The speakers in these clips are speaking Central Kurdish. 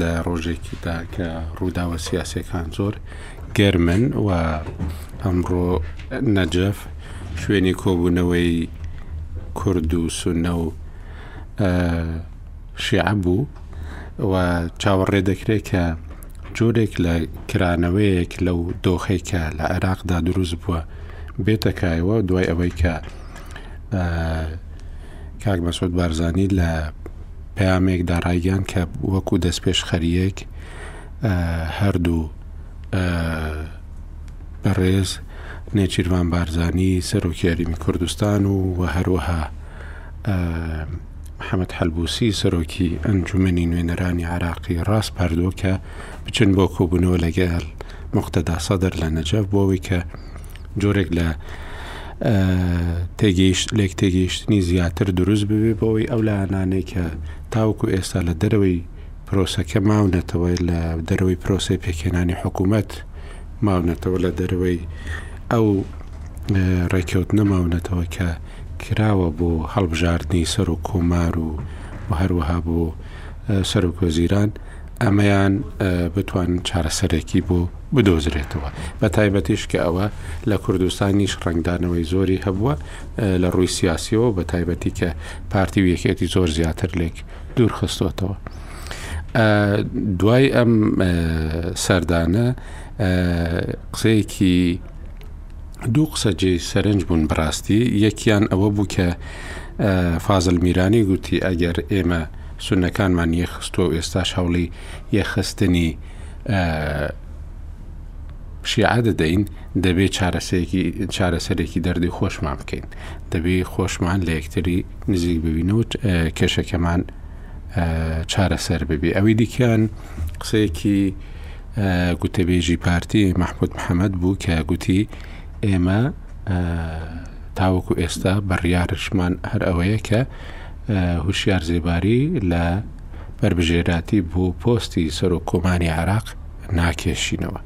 لە ڕۆژێکیدا کە ڕووداوە سیاسەکان زۆر گەرمن و ئەمڕۆ نەجەف شوێنی کۆبوونەوەی کورد و سونە و شیعە بوو و چاوەڕێ دەکرێت کە جۆرێک لە کرانەوەیەک لەو دۆخەی کە لە عێراقدا دروست بووە بێتە کایەوە دوای ئەوەی کە کاک مەسود بارزانانی لە پامێکدا ڕایگەیان کە وەکو دەست پێش خەریەک هەردوو بەڕێز نێچیرمان بارزانانی سەرۆکیاریمی کوردستان و و هەروەها محەمەد حەلبوسی سەرۆکی ئەنجومەنی نوێنەرانی عێراقی ڕاسپاردووە کە بچن بۆ کۆبوونەوە لەگەل موقتەدا سەدر لە نەجەف بۆ ئەوەی کە جۆرێک لە تێگەیشت لێک تێگەیشتنی زیاتر دروست ببێ بۆەوەی ئەو لایەنانەی کە تاوکو ئێستا لە دەرەوەی پرۆسەکە ماونەتەوەی لە دەرەوەی پرۆسی پێکێنانی حکوومەت ماونەتەوە لە دەرەوەی ئەو ڕێککەوت نەماونەتەوە کە کراوە بۆ هەڵبژاردنی سەرۆک کۆمار و و هەروەها بۆ سەرۆک وەزیران ئەمەیان بتوان چارەسەرێکی بۆ بدۆزرێتەوە بە تایبەتیش کە ئەوە لە کوردستانیش ڕنگدانەوەی زۆری هەبووە لە ڕووی سیاسیەوە بە تایبەتی کە پارتی و یەکێتی زۆر زیاتر لێک دوورخستوەتەوە. دوای ئەم سەردانە قسەیەکی دوو قسە جێی سەرنج بوون بڕاستی یەکیان ئەوە بوو کە فازل میرانی گوتی ئەگەر ئێمە سونەکانمان یەخستوە و ئێستاش هەوڵی یەخستنی شیعە دەدەین دەبێ چارەسەرێکی دەردی خۆشمان بکەین دەبێ خۆشمان لە یەکتری نزیک ببین و کێشەکەمان چارەسەر ببێ ئەوی دیکەیان قسەیەکی گوتەبێژی پارتی مەحمود محەمەد بوو کە گوتی ئێمە تاوەکو ئێستا بڕیارشمان هەر ئەوەیە کە هوشیار زێباری لە بەربژێراتی بۆ پۆستی سەرۆک کۆماری عراق ناکێشینەوە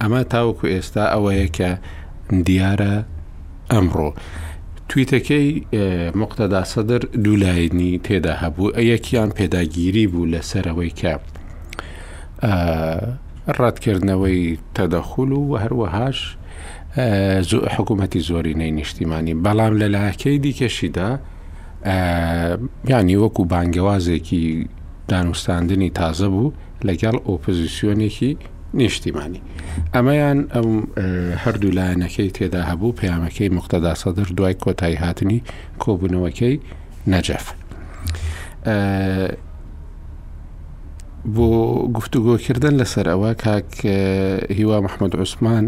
ئەمە تاوەکو ئێستا ئەوەیە کە دیارە ئەمڕۆ تویتەکەی مقتەدا سەدر دوولایەنی تێدا هەبوو ئەیەکیان پێداگیری بوو لەسەرەوەی کە ڕەتکردنەوەی تەدەخول و هەروەهاش حکوومەتی زۆرینەی نیشتیمانی بەڵام لە لاکەی دیکەشیدا یانی وەکو بانگەوازێکی دانوستاندنی تازە بوو لەگەڵ ئۆپزیسیۆنێکی نیشتیمانی ئەمەیان ئەم هەردوو لایەنەکەی تێدا هەبوو پەیامەکەی مختدا سەدر دوای کۆتایی هاتنی کۆبوونەوەکەی نەجەف بۆ گفتوگۆکردن لەسەر ئەوە کاک هیوا مححمد عوسمان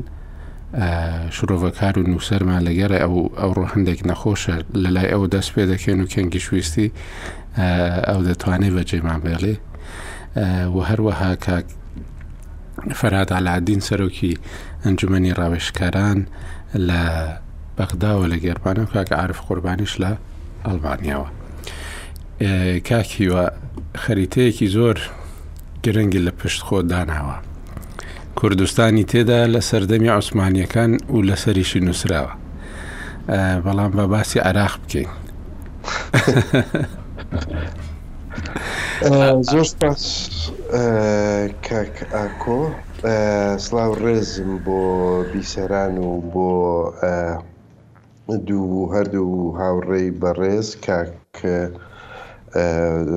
شرۆڤەکار و نووسەرمان لەگەرە ئەو ئەو ڕۆ هەندێک نەخۆشە لە لای ئەو دەست پێ دەکەن و کەنگی شویستی ئەو دەتوانێت بە جێمان بێڵێ و هەروەها کاک فەرات علادین سەرۆکی ئەنجومی ڕاوێشکاران لە بەغداوە لە گەرمانە و کاکە عرف قوربانیش لە ئەڵبانیاوە. کاک هیوا خەریتەیەکی زۆر گرنگ لە پشت خۆت داناوە کوردستانی تێدا لە سەردەمی عوسمانیەکان و لەسەریشی نووسراوە بەڵام بە باسی عراق بکەین زۆر سپاس کاک ئاکۆ سلااو ڕێزم بۆ بیسەران و بۆ دوو و هەردوو هاوڕێی بەڕێز کاک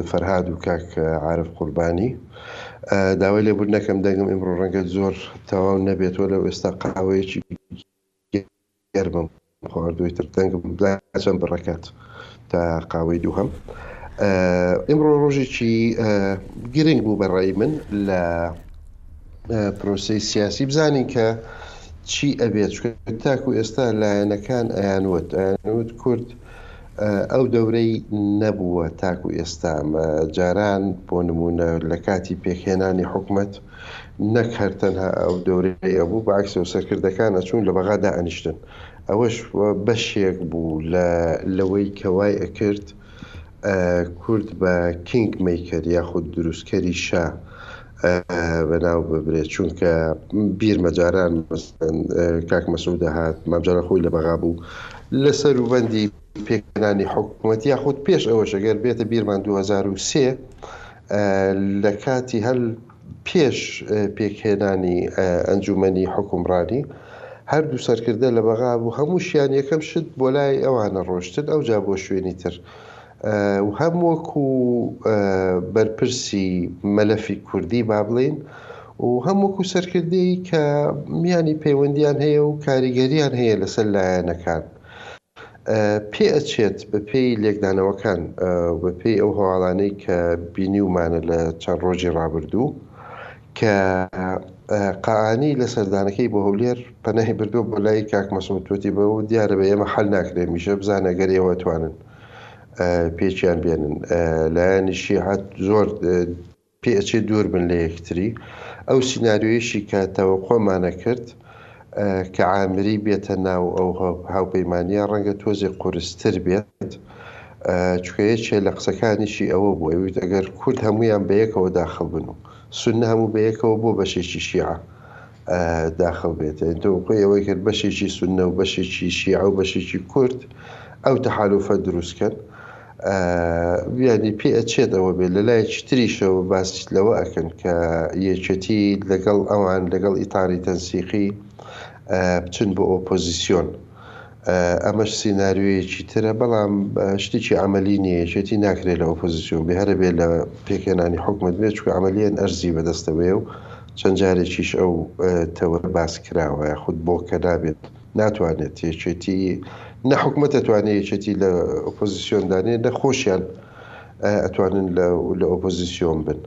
فەرهاد و کاک عارف قوربانی داوای لێبوون نەکەم دەنگم ئمڕۆ ڕەنگە زۆر تەواو نەبێتەوە لەو ئێستا قاوەیەکی گەرمم خواردوەی تر دەنگم چەند بڕەکات تا قاوەی دووهەم. ئیمڕۆ ڕۆژێکی گرنگ بوو بە ڕای من لە پرۆسەی سیاسی بزانین کە چی ئەبێت تاکو ئێستا لایەنەکان ئەیانوت ئەیانوت کورد ئەو دەورەی نەبووە تاکو ئێستا جاران بۆ نمونە لە کاتی پێکهێنانی حکومت نەک هەر تەنها ئەو دەورەیە بوو بەعکسەوە سەرکردەکان ئەچوون لە بەغادا ئەنیشتن ئەوەش بەشێک بوو لە لەوەی کە وای ئەکرد کورد بە کینگ مەیکەر یاخود دروستکەری شا بە ناو ببرێت چونکە بیرمە جاران کاک مەسعود دەهات مام جەلال خۆی لە بەغا بوو لە سەروبەندی پێکهێنانی حکوومەت یاخود پێش ئەوەش ئەگەر بێتە بیرمان دوو هەزار و سێ لە کاتی هەل پێش پێکهێنانی ئەنجوومەنی حوکمڕانی، هەردوو سەرکردە لە بەغا بوو، هەمووشیان یەکەم شت بۆ لای ئەوانە ڕۆشتن، ئەوجا بۆ شوێنی تر و هەم وەکو بەرپرسی مەلەفی کوردی با بڵێین و هەم وەکو سەرکردەی کە میانی پەیوەندییان هەیە و کاریگەرییان هەیە لەسەر لایەنەکان. پێ ئەچێت بە پێی لێکدانەوەکان و بە پێی ئەو هەواڵانەی کە بینیومانە لە چەند ڕۆژی ڕابردوو کە قائانی لە سەردانەکەی بۆ هەولێر پەنای بردووە بۆ لای کاک مەسعود وتی بە و دیارە بە ئێمە حەل ناکرێ میشە بزانە گەر ئێوە توانن پێکیان بێنن لایەنی شیعە زۆر پێ ئەچێ دوور بن لە یەکتری. ئەو سیناریۆیەشی کە تەوەقۆمانە کرد کە عامری بێتە ناو ئەو هاوپەیمانییە ڕەنگە تۆزێ قورستر بێت، چونکە یەکێ لە قسەکانیشی ئەوە بوو، ئەویوت ئەگەر کورد هەموویان بە یەکەوە داخڵ بن و سوننە هەموو بە یەکەوە بۆ بەشێکی شیعە داخڵ بێت یانی تەوقوی ئەوەی کەن بەشێکی سوننە و بەشێکی شیعە و بەشێکی کورد ئەو تەحالوفە دروست کەن یانی پێ ئەچێت ئەوە بێت لە لایەکی تریشەوە باس لەوە ئەکەن کە یەکێتی لەگەڵ ئەوان لەگەڵ ئیتاری تەنسیقی بچن بۆ ئۆپۆزیسیۆن ئەمەش سیناریۆیەکی ترە، بەڵام شتێکی عەمەلی نیە، یەکێتی ناکرێت لە ئۆپۆزسیۆن بێت، هەرە بێت لە پێکهێنانی حکومەت بێت، چونکە عەمەلیەن ئەرزی بەدەستەوەیە و چەند جارێکیش ئەو تەورە باس کراوە، یاخود بۆکە نابێت، ناتوانێت یەکێتی، نە حکومەت ئەتوانێت یەکێتی لە ئۆپۆزسیۆن دانێت، نە خۆشیان ئەتوانن لە ئۆپۆزسیۆن بن.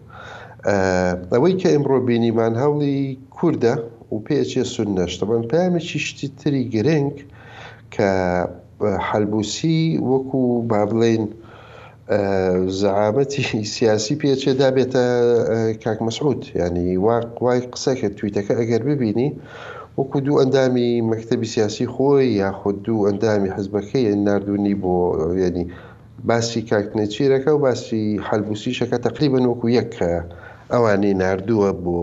ئەوەی کە ئمڕۆ بینیمان هەوڵی کوردە و پێچێ سوننەش. دەڵێن پەیامێکی شتی تری گرنگ کە حەلبوسی وەکو با بڵێین زەعامەتی سیاسی پێچێ دابێتە کاک مەسعود یعنی وا وای قسە کرد تویتەکە ئەگەر ببینی وەکو دوو ئەندامی مەکتەبی سیاسی خۆی یاخود دوو ئەندامی حزبەکەی ناردونی بۆ یعنی باسی کاک نێچیر ئەکا و باسی حەلبووسیش ئەکا تەقریبەن وەکو یەک کە ئەوانی ناردووە بۆ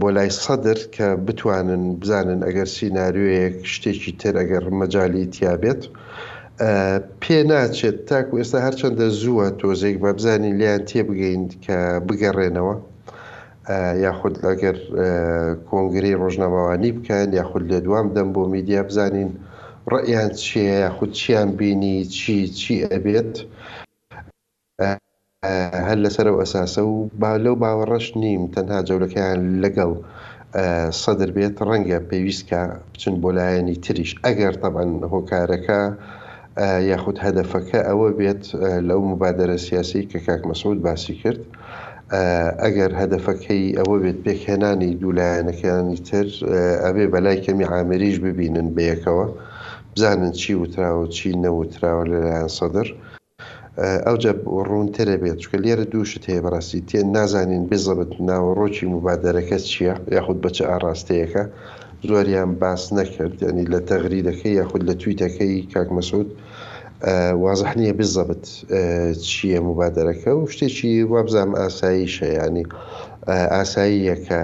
بۆ لای سەدر کە بتوانن بزانن ئەگەر سیناریۆیەک شتێکی تر ئەگەر مەجالی تیا بێت پێ ناچێت تاکو ئێستا هەرچەندە زووە تۆزێک بە بزانین لیان تێبگەین کە بگەڕێنەوە یاخود ئەگەر کۆنگرەی ڕۆژنامەوانی بکەن یاخود لێدوان بدەن بۆ میدیا بزانین ڕەئیان چییە یاخود چیان بینی چی چی ئەبێت هەر لەسەر ئەو ئەساسە و با لەو باوەڕەش نیم تەنها جەولەکەیان لەگەڵ سەدر بێت ڕەنگە پێویستکە بچن بۆ لایەنی تریش ئەگەر تەبەن هۆکارەکە یاخود هەدەفەکە ئەوە بێت لەو موبادەرە سیاسیەی کە کاک مەسعود باسی کرد ئەگەر هەدەفەکەی ئەوە بێت پێکهێنانی دوو لایەنەکانی تر ئەبێ بەلای کەمی عامریش ببینن بەیەکەوە بزانن چی وتراوە چی نەوتراوە لەلایەن سەدر ئەوجە ڕوونترە بێت چکە لێرە دووشت هەیە بەڕاستی تێن نازانین بزەبت ناوەڕۆکی موبادەرەکە چییە یاخود بەچ ئاراستەیەەکە زۆریان باس نەکرد یانی لە تەغریدەکەی یاخود لە تویتەکەی کاک مەسعود وازح نیە بزەبت چیە موبادەرەکە و شتێکی وابزانم ئاساییشە یانی ئاساییە کە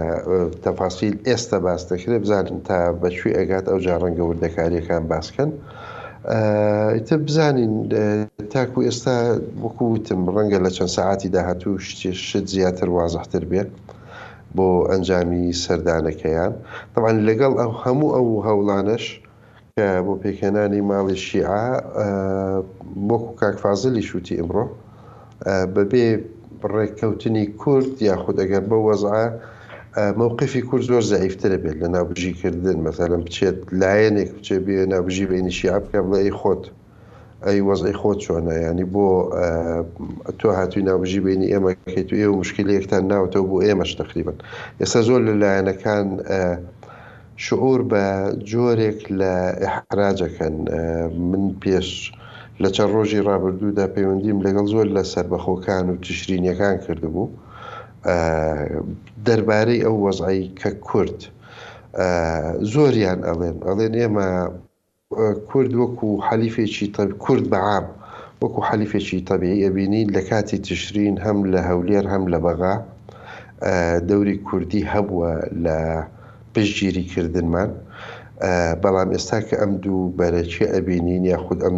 تەفاسیل ئێستا باس دەکرێت بزانن تا بەکوێ ئەگات ئەو جا ڕەنگە وردەکاریەکان باسکەن ئیتر بزانین تاکو ئێستا وەکوتم ڕەنگە لە چەند سەعاتی داهاتوو شت زیاتر وازحتر بێت بۆ ئەنجامی سەردانەکەیان تەبعەن لەگەڵ ئەو هەموو ئەو هەوڵانەش کە بۆ پێکهێنانی ماڵی شیعە وەکو کاک فازلیش وتی ئمڕۆ بەبێ ڕێککەوتنی کورد یاخود ئەگەر بە وەزعە مووقفی کورد زۆر زعیفترە بێت لە ناوبژیکردن مەسەلەن بچێت لایەنێک بچێ بێ ناوبژی بینی شیعە بکە بڵێ ئەی خۆت ئەی وەزعی خۆت چۆنە یانی بۆ تۆ هاتووی ناوبژی بینی ئێمە کەیت و ئێوە مشکلەیەکتان ناوتەوە بۆ ئێمەش تەقریبن ئێستا زۆر لە لایەنەکان شعور بە جۆرێک لە ئحراجەکەن من پێش لە چەند ڕۆژی ڕابردوودا پەیوەندیم لەگەڵ زۆر لە سربەخۆکان و تشرینیەکان کردبوو دەربارەی ئەو وەزعی کە کورد زۆریان ئەڵێن ئەڵێن ئێمە کورد وەکو حەلیفێکی تە کورد بە عام وەکو حەلیفێکی تەبیعی ئەبینین لە کاتی تشرین هەم لە هەولێر هەم لە بەغا دەوری کوردی هەبووە لە پشتگیری کردنمان بەڵام ئێستا کە ئەم دوو بەرەکیە ئەبینین یاخود ئەم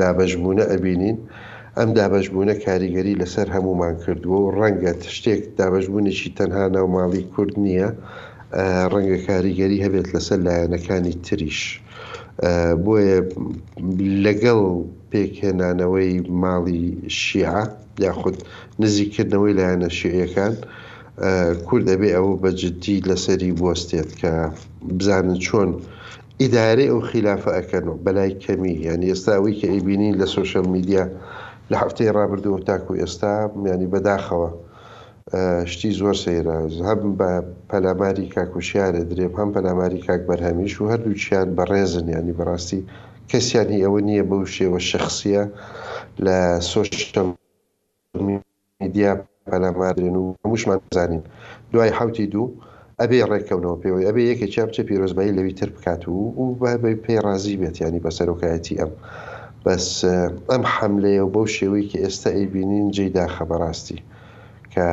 دابەشبوونە ئەبینین ئەم دابەشبوونە کاریگەری لەسەر هەموومان کردووە و ڕەنگە تشتێک دابەشبوونێکی تەنها ناوماڵی کورد نییە ڕەنگە کاریگەری هەبێت لەسەر لایەنەکانی تریش، بۆیە لەگەڵ پێکهێنانەوەی ماڵی شیعە یاخود نزیککردنەوەی لایەنە شیعیەکان کورد ئەبێ ئەوە بە جددی لەسەری بوەستێت کە بزانن چۆن ئیدارەی ئەو خلافە ئەکەن و بەلای کەمی یعنی ئێستا ئەوەی کە ئەیبینین لە سۆشیال میدیا لە هەفتەی ڕابردووە تاکو ئێستا میانی بەداخەوە شتی زۆر سەیرە هەم بە پەلاماری کاک وشیار ئەدرێم هەم پەلاماری کاک بەرهەمیش و هەردووکیان بەڕێزن یانی بەڕاستی کەسیان هی ئەوە نییە بەو شێوە شەخسیە لە سۆشیال میدیا پەلامار بدرێن و هەمووشمان ئەزانین دوای حەوتی دوو ئەبێ ڕێک کەونەوە پێوەی ئەبێ یەکێکیان بچێ پیرۆزبایی لەوی تر بکات و و بە بە پێی ڕازی بێت یانی بە سەرۆکایەتی ئەم بەس ئەم حەملەیە و بەو شێوەی کە ئێستا ئەیبینین جێی داخە بە ڕاستی کە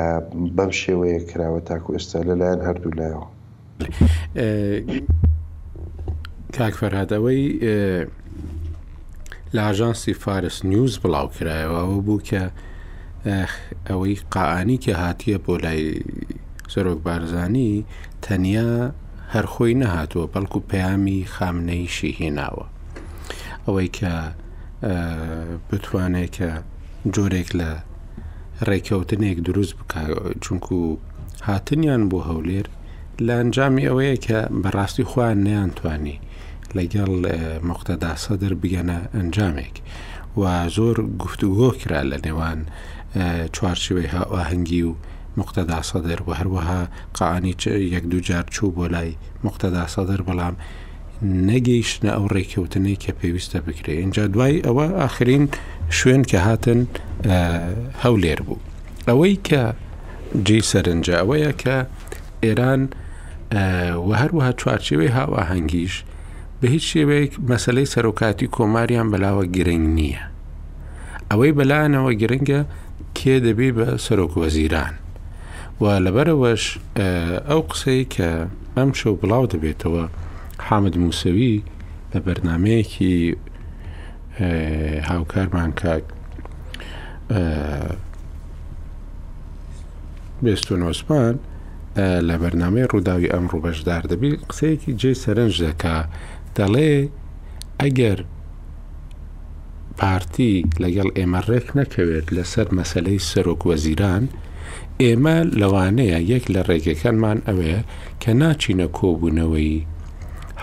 بەم شێوەیە کراوە تاکو ئێستا لە لایەن هەردوو لایەوە. کاک فەرهاد ئەوەی لە ئاژانسی فارس نیوز بڵاوکرایەوە ئەوە بوو کە ئەوەی قائانی کە هاتیە بۆ لای سەرۆک بارزانانی تەنیا هەرخۆی نەهاتووە بەڵکو پەیامی خامنەیشی هێناوە ئەوەی کە بتوانێت کە جۆرێک لە ڕێککەوتنێک دروست بک چونکو هاتنیان بۆ هەولێر لە ئەنجامی ئەوەیە کە بەڕاستی خۆیان نیان توانی لەگەڵ موقتەدا سەدر بگەنە ئەنجامێک و زۆر گفتوگۆ کرا لە نێوان چوارچوەی هاواهەنگی و مقتەدا سەدر و هەروەها قانی یەک دوو جار چوو بۆ لای مقتەدا سەدر بەڵام نەگەیشتە ئەو ڕێککەوتنەی کە پێویستە بکرێ اینجا دوای ئەوە ئاخرین شوێن کە هاتن هەولێر بوو ئەوەی کە جێ سەرنجە ئەوەیە کە ئێران و هەروەها چوارچێوەی هاواهەنگیش بە هیچ شێوەیەک مەسلەی سەرۆکاتی کۆماریان بەلاوە گرنگ نییە ئەوەی بەلایەنەوە گرنگە کێ دەبێ بە سەرۆک وەزیران و لەبەرەوەش ئەو قسەی کە ئەم شەو بڵاو دەبێتەوە حامد موسەوی لە بەرنمەیەکی هاوکارمان کاک بێستوون عوسمان لە بەرنامەی ڕووداوی ئەمڕۆ بەشدار دەبی قسەیەکی جێ سەرنج دەکا دەڵێ ئەگەر پارتی لەگەڵ ئێمە ڕێک نەکەوێت لەسەر مەسلەی سەرۆک وەزیران ئێمە لەوانەیە یەک لە ڕێگەکانمان ئەوەیە کە ناچینە کۆبوونەوەی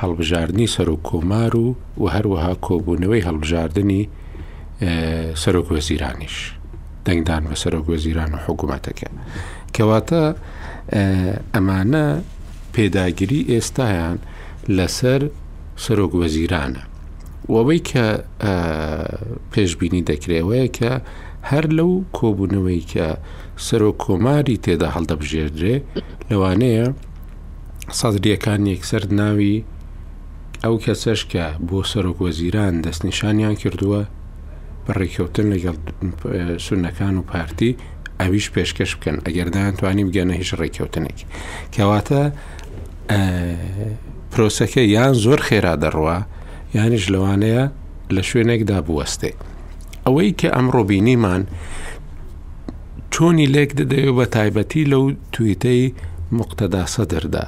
هەڵبژاردننی سەرۆک کۆمار و و هەروەها کۆبوونەوەی هەڵبژاردننی سەرۆک وەزیرانیش. دەنگدان بە سەرۆک وەزیران و حکوومەتەکە کەواتە ئەمانە پێداگیری ئێستایان لەسەر سەرۆک وەزیرانە وەوەی کە پێشببینی دەکرێوەیە کە هەر لەو کۆبوونەوەی کە سەرۆک کۆماری تێدا هەڵدەبژێردرێ لەوانەیە سەدرریەکان یەکسەر ناوی ئەو کەسەش کە بۆ سەرۆک وەزیران دەستنیشانیان کردووە بە ڕێککەوتن لەگەڵ سونەکان و پارتی ئەویش پێشکەش بکەن ئەگەر دایانتوانی بگەنە هیچ ڕێککەوتنێک کەواتە پرۆسەکە یان زۆر خێرا دەڕوە یانیش لەوانەیە لە شوێنێکدا بوەستێ ئەوەی کە ئەم ڕۆبینیمان چۆنی لێک دەدەوێت بە تایبەتی لەو تویتەی مقتەدا سەدردا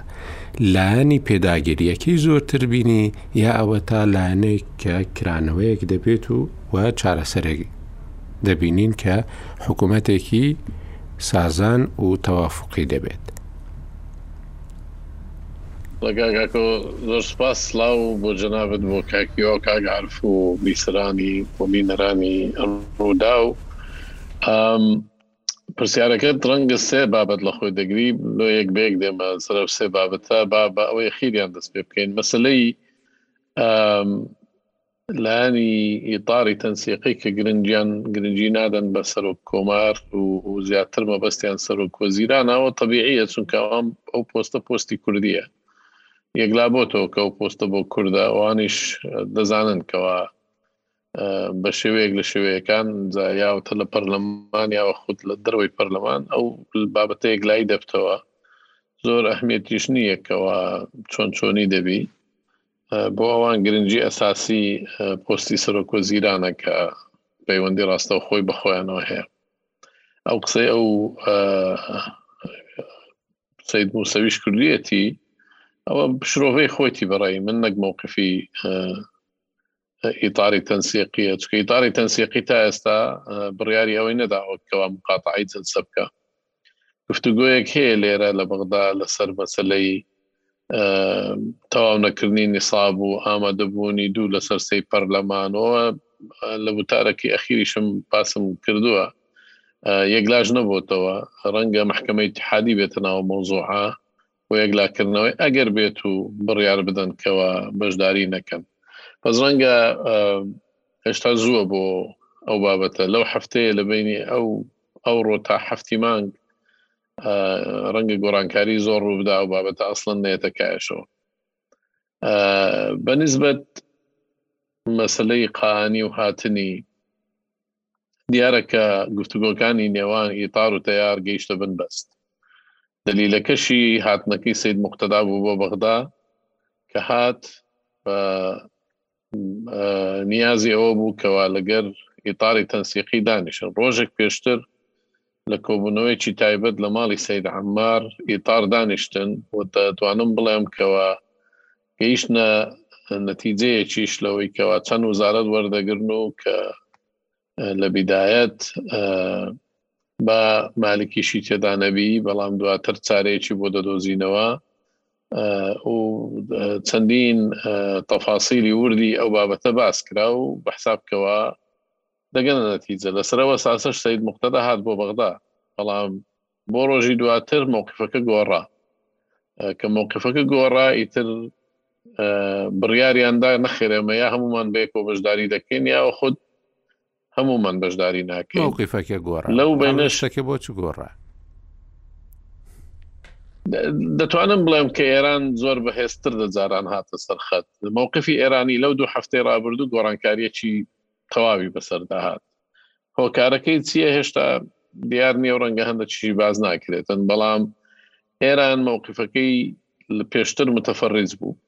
لایەنی پێداگیریەکەی زۆرتر بینی یا ئەوەتا لایەنێک کە کرانەوەیەک دەبێت و و چارەسەرێک دەبینین کە حکوومەتێکی سازان و تەوافقی دەبێت. ڕگاگاکۆ زۆر سپاس سلااو بۆ جەنابت بۆ کاکیۆ کاک عرف و بیسەرانی و بینەرانی ڕووداو. پرسیارەکەت ڕەنگە سێ بابەت لە خۆی دەگری، لۆ یەک بە یەک دێمە سەر ئەو سێ بابەتە، با بە ئەوەی ئەخیریان دەست پێ بکەین. مەسەلەی لایەنی ئیتاری تەنسیقی کە گرنگیان گرنگی نادەن بە سەرۆک کۆمار و زیاتر مەبەستیان سەرۆک وەزیرانەوە طبیعیە چونکە ئەم ئەو پۆستە پۆستی کوردیە یەکلا بۆتەوە کە ئەو پۆستە بۆ کوردە ئەوانیش دەزانن کەەوە بە شێوەیەک لە شێوەیەکان یاوتە لە پەرلەمان یاوە خود لە دەروی پەرلەمان ئەو بابەتەیەک لای دەبتەوە زۆر ئەهمیێتیش نییەکەوە چۆن چۆنی دەبی بۆ ئەوان گرنگجی ئەساسی پۆستی سەرۆکۆ زیرانە کە پەیوەندی ڕاستە خۆی بەخۆیانەوە هەیە ئەو قسەی ئەو سید موسەویش کردویەتی ئەوە شرۆڤەی خۆیتی بەڕێی من نەک مووقفی ئیتاری تەنسیقیە چکە ئیتاری تەنسیقی تا ئێستا بڕیاری ئەوەی نەداوە کەوا مقاتعی جلسە بکە گفتوگوۆیەک هەیە لێرە لە بەغدا لەسەر مەسلەی تەواو نەکردنی نیساب و ئامادەبوونی دوو لەسەر سی پەرلەمانەوە لە وتارەکی ئەخیریشم پاسم کردووە یەکلاش نەبووتەوە ڕەنگە محکمە اتحادی بێتە ناو مۆزوعە بۆ یەکلاکردنەوەی ئەگەر بێت و بڕیار بدەن کەوا بەشداری نەکەن بەس ڕەنگە هێشتا زووە بۆ ئەو بابەتە لەو هەفتەیە لە بینی ئەو ئەو ڕۆ تا هەفتی مانگ ڕەنگە گۆڕانکاری زۆر ڕووبدا ئەو بابەتە ئەسڵەن نێتە کایشەوە بەنسبەت مەسلەی قاانی و هاتنی دیارە کە گفتوگۆکانی نێوان ئیتار و تەیار گەیشتە بن بەست. دەلیلەکەشی هاتنەکەی سەید موقتەدا بوو بۆ بەغدا کە هات بە نیازی ئەوە بوو کەوا لەگەر ئیتاری تەنسیقی دانیشن. ڕۆژێک پێشتر لە کۆبوونەوەیەکی تایبەت لە ماڵی سەید عەمار ئیتار دانیشتن و دەتوانم بڵێم کەوا، گەیشتنە نەتیجەیەکیش لەوەی کەوا چەند وزارەت وەردەگرن و کە لە بیدایەت بە مالکیشی تێدا نەبی بەڵام دواتر چارەیەکی بۆ دەدۆزینەوە و چەندین تەفاسیری وردی ئەو بابەتە باس کرا و بە حسابکەوە دەگەنە نەتیجە لەسەرەوە ساسەش سید مختدا هات بۆ بەغدا بەڵام بۆ ڕۆژی دواتر مەوقفەکە گۆڕا کە مەوقفەکە گۆڕا ئیتر بڕیاریاندا نەخێرێمە یا هەمومان بێکۆ بەشداری دەکەین یاوە خودت هەمومان بەشداری ناکەین مەوقفەکە گۆڕا لەو بینشتەکە بۆ چ گۆڕا دەتوانم بڵێم کە ئێران زۆر بەهێزتر لە جاران هاتە سەرخەت مەوقفی ئێرانی لەو دوو هەفتەی رابرردوو گۆڕانکاریەکی تەواوی بەسەردا هات هۆکارەکەی چییە هێشتا دیار نیە و ڕەنگە هەندە چی باز ناکرێتن بەڵام ئێران مووقفەکەی لە پێشتر متەفەڕیز بوو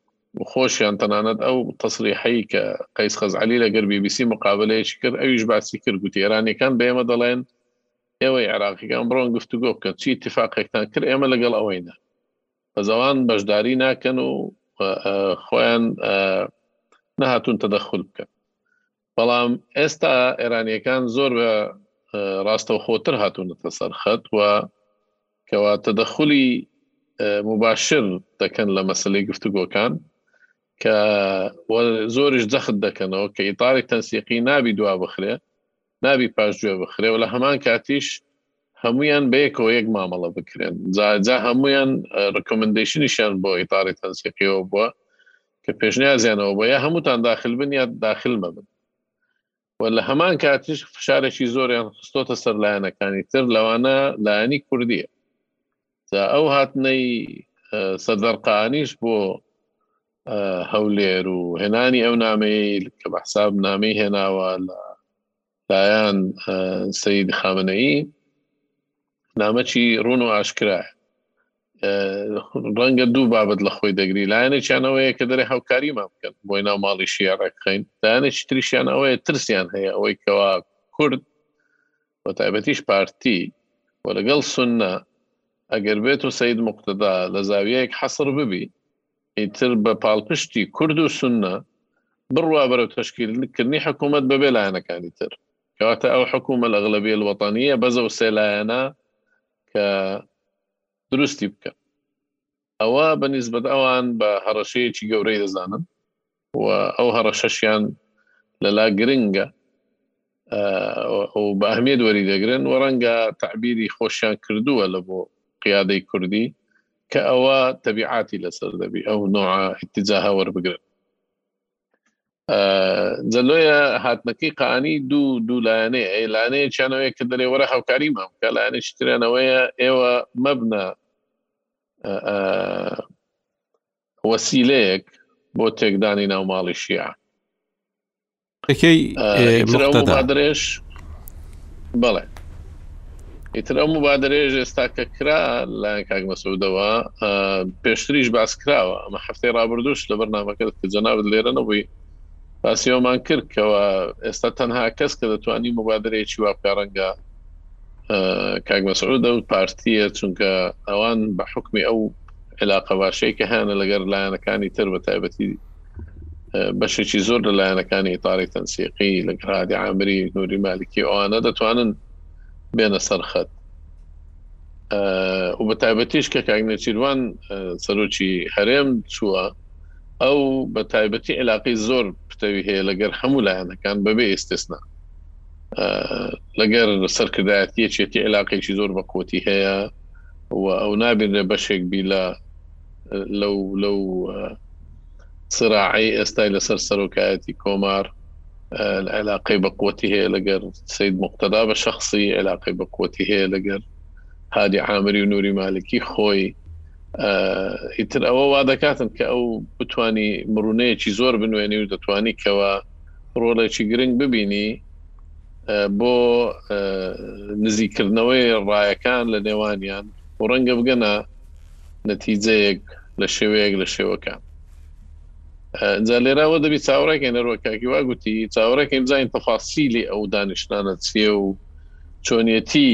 خۆشیان تەنانەت ئەو تەسریحەی کە قەیس خەزعلی لەگەر بیبیسی مقابلەیەکی کرد ئەویش باسی کرد گوتی ئێرانەکان بێمە دەڵێن ئێوەی عراقیەکان بڕۆن گفتوگۆ بکەن چی اتفاقێکتان کرد ئێمە لەگەڵ ئەوەینە بە زەوان بەشداری ناکەن و خۆیان نەهاتون تەدەخل بکەن بەڵام ئێستا ئێرانییەکان زۆر بە ڕاستەوخۆتر هاتوونەتە سەر خەت و کەوا تەدەخولی مباشر دەکەن لە مەسلەی گفتوگۆکان کە زۆریش جەخت دەکەنەوە کە ئیتاری تەنسیقی نابی دوا بخرێ نابی پاشگوێ بخرێ و لە هەمان کاتیش هەموویان بەیەکەوە یەک مامەڵە بکرێن جاجا هەمویان ڕکمنندیشنیشیان بۆ ئیتاری تەنسیقیەوە بووە کە پێشنیازیانەوە بۆ یا هەمووتان داخل بن یا داخل مەبن و لە هەمان کاتیش فشارێکی زۆریان خستۆتە سەر لایەنەکانی تر لەوانە لایەنی کوردیە جا ئەو هاتنەی سەدەرقانیش بۆ هەولێر و هێنانی ئەو نامەیە کە بە حساب نامی هێناوە لە لایەن سید خامنەیی نامەکی ڕون و ئاشکرایە ڕەنگە دوو بابەت لە خۆی دەگری لایەنێکیان ئەوەیە کە دەرێ هاوکاریمان بکەن بۆی ناو ماڵی شیعە بخەین لایەنێکی تریشیان ئەوەیە ترسیان هەیە ئەوەی کەوا کورد و تایبەتیش پارتی و لەگەڵ سنە ئەگەر بێت و سید مقتدا لە زاویەیەک حەسر ببی ئیتر بە پاڵپشتی کورد و سوننە بڕوا بەرەو تەشکیلکردنی حکوومەت بەبێ لایەنەکانی تر، کەواتە ئەو حکوومە الاغلبیە الوطنیە بەس ئەو سێ لایەنە کە دروستی بکەن ئەوە بە نیسبەت ئەوان بە هەڕەشەیەکی گەورەی دەزانن. و ئەو هەڕەشەشیان لەلا گرنگە و بە ئەهمیت وەری دەگرن و ڕەنگە تعبیری خۆشیان کردووە لە بۆ قیادەی کوردی کە ئەوە تەبیعاتی لەسەر دەبی ئەو نوعە اتجاهە وەربگرن جەلۆیە هاتنەکەی قانی دوو دوو لایەنەیە ئەی لانەیە چیانەوەی کە دەێ وەرە هاوکاری مام کە لایەنێکی ترانەوەیە ئێوە مەبنە وەسیلەیەک بۆ تێکدانی ناو ماڵی شیعە درێژ بەڵێ ئیتر ئەو با درێژ ئێستا کە کرا لە کاک مەسودەوە پێشتریش باس کراوە ئەمە هەفتەی ڕابردوش لە بەرنمەکەت کە جەناوت لێرە نەبووی باسیەوەمان کرد کەەوە ئێستا تەنها کەس کە دەتوانی مبادرەیەکی وابکە ڕەنگە کاک مەسعودە و پارتیە چونکە ئەوان بە حکمی ئەو عیلاقە باشەی کە هەیانە لەگەر لایەنەکانی تر بە تایبەتی بەشێکی زۆر لە لایەنەکانی ئیتاری تەنسیقی لە گرادی عامری نوری مالکی ئەوانە دەتوانن بێنە سەرخەت و بە تایبەتیش کە کاگنەچیروان سەرۆکی هەرێم چووە ئەو بە تایبەتی علاقی زۆر پتەوی هەیە لەگەر هەموو لایەنەکان بەبێ ئێستسنا لەگەر سەرکردایەتی چێتی علاقێکی زۆر بە قوتی هەیە و ئەو نابینرێ بەشێک بی لە لەو لەو سراعی ئێستای لەسەر سەرۆکایەتی کۆمار عێلاقەی بە قوتی هەیە لەگەر سید مقتدا بە شخصی عێلاقەی بە قوتی هەیە لەگەر هادی عامری و نوری مالکی خۆی ئیتر ئەوە وا دەکاتن کە ئەو بتانی مرونەیەکی زۆر بنوێنی و دەتوانی کەەوە ڕۆڵێکی گرنگ ببینی بۆ نزیکردنەوەی ڕایەکان لە نێوانیان و ڕەنگە بگەنە نەتیجەیەک لە شێوەیەک لە شێوەکان جا لێرا وە دەبی چاوەڕێکەین نەروە کاکی وا گوتی چاوەڕێکەین بزانین تەفاسیلی ئەو دانیشتانە چیە و چۆنیەتی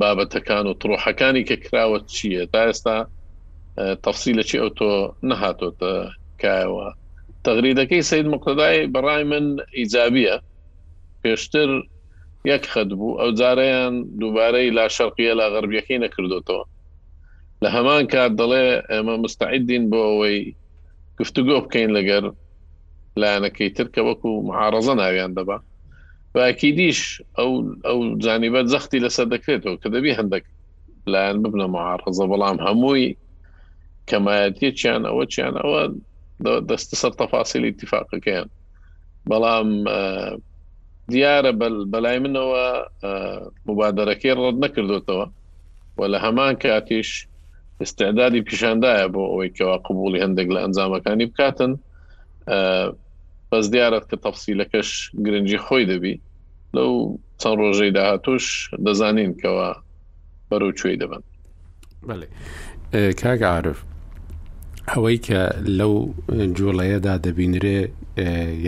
بابەتەکان و تڕۆحەکانی کە کراوە چییە تا ئێستا تەفسی لە چی ئەو تۆ نەهاتۆتە کایەوە تەغریدەکەی سەید موقتەدای بەڕای من ئیجابیە پێشتر یەک خەت بوو ئەوجارەیان دووبارەی لا شەرقیە لا غەربیەکەی نەکردۆتەوە لە هەمان کات دەڵێ ئێمە مستعدین بۆ ئەوەی گفتوگۆ بکەین لەگەر لایەنەکەی تر کە وەکو معارەزە ناویان دەبا باکیدیش ئەو ئەو جانیبەت زەختی لەسەر دەکرێتەوە کە دەبی هەندێک لایەن ببنە معاڕزە بەڵام هەمووی کەمایەتیەکیان ئەوە چیان ئەوە دەست سەر تەفاسیلی اتفاقەکەیان بەڵام دیارە بەلای منەوە مبادرەکەی ڕەت نەکردوتەوە و لە هەمان کاتیش استعدادی پیشاندایە بۆ ئەوەی کەوا قبولی هەندێک لە ئەنجامەکانی بکاتن بەس دیارەت کە تەفسیلەکەش گرنگی خۆی دەبی لەو چەند ڕۆژەی داهاتوش دەزانین کەەوە بەرەو کوێی دەبن بەێ کاک عاعرف ئەوەی کە لەو جوڵەیەدا دەبینرێ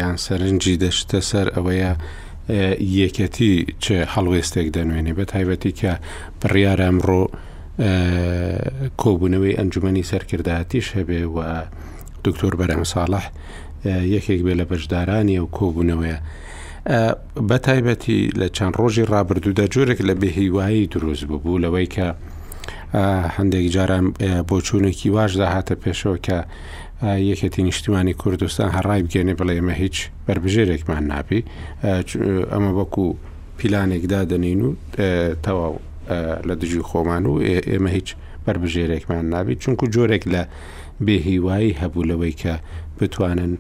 یان سەرنجی دەشتە سەر ئەوەیە یەکەتی چ هەڵوێستێک دەنوێنێ بە تایبەتی کە بڕیار ئەمڕۆ کۆبوونەوەی ئەنجومی سەرکردایەتیش هەبێ و دکتۆر بەرەم ساڵح یەکێک بێ لە بەشدارانی و کۆبوونەوەیە بەتایبەتی لە چەند ڕۆژی ڕابردوودا جۆرێک لە بێهیوایی دروست ببوو لەوەی کە هەندێک جاران بۆچوونێکی واش داهاتە پێشەوە کە یەکێتی نیشتمانی کوردستان هەڕای بگەێنێ بڵێ ئمە هیچ بربژێرێکمان نابی ئەمە وەکو پیلانێک دادنین و تەواو لە دژی خۆمان و ئێمە هیچ بربژێرێکمان نابی چونکو جۆرێک لە بێهیوایی هەبوو لەوەی کە بتوانن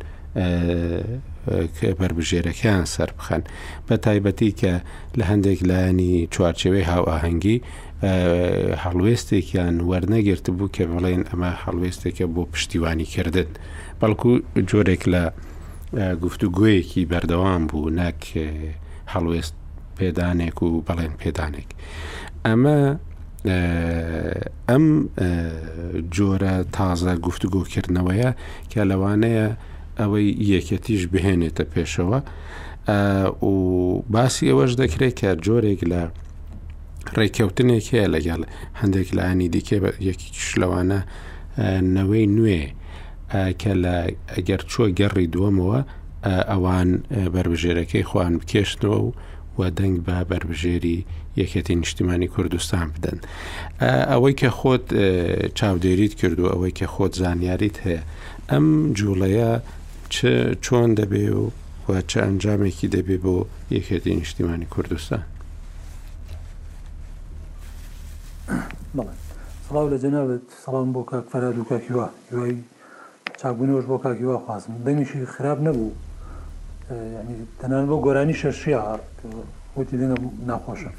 بەربژێرەکەیان سەربخەن بە تایبەتی کە لە هەندێک لایەنی چوارچەوەی هاوئاهەنگی هەڵوێستێکیان وەرنەگرت بوو کە بڵێن ئەمە هەڵوێستێکە بۆ پشتیوانیکردن بەڵکو جۆرێک لە گفتوگویەکی بەردەوام بوو نەک هەڵوێست پێدانێک و بەڵێن پێدانێک ئەمە ئەم جۆرە تازە گفتوگۆکردنەوەیە کە لەوانەیە ئەوەی یەکێتیش بهێنێتە پێشەوە و باسی ئەوەش دەکرێت کە جۆرێک لە ڕێککەوتنێک هەیە لەگەڵ هەندێک لانی دیکە بە یەکی شلەوانە نەوەی نوێ کە لە ئەگەر چووە گەڕی دووەمەوە ئەوان بەربژێرەکەی خۆیان بکێشتەوە و و دەنگ بە بەربژێری یەکێتی نیشتیمانی کوردستان بدەن ئەوەی کە خۆت چاودێریت کرد و ئەوەی کە خۆت زانیاریت هەیە ئەم جوڵەیە چۆن دەبێ و و چ ئەنجامێکی دەبێ بۆ یەکێتی نیشتیمانی کوردستان سڵاو لە جەنابەت سڵام بۆ کاک فەراد و کاکیوا هیوای چاکبوونەوەش بۆ کاک هیوا خوازم دەنگیشی خراپ نەبوو یعنی تەنان بۆ گۆرانی شەشیا وتی دەنگە ناخۆشە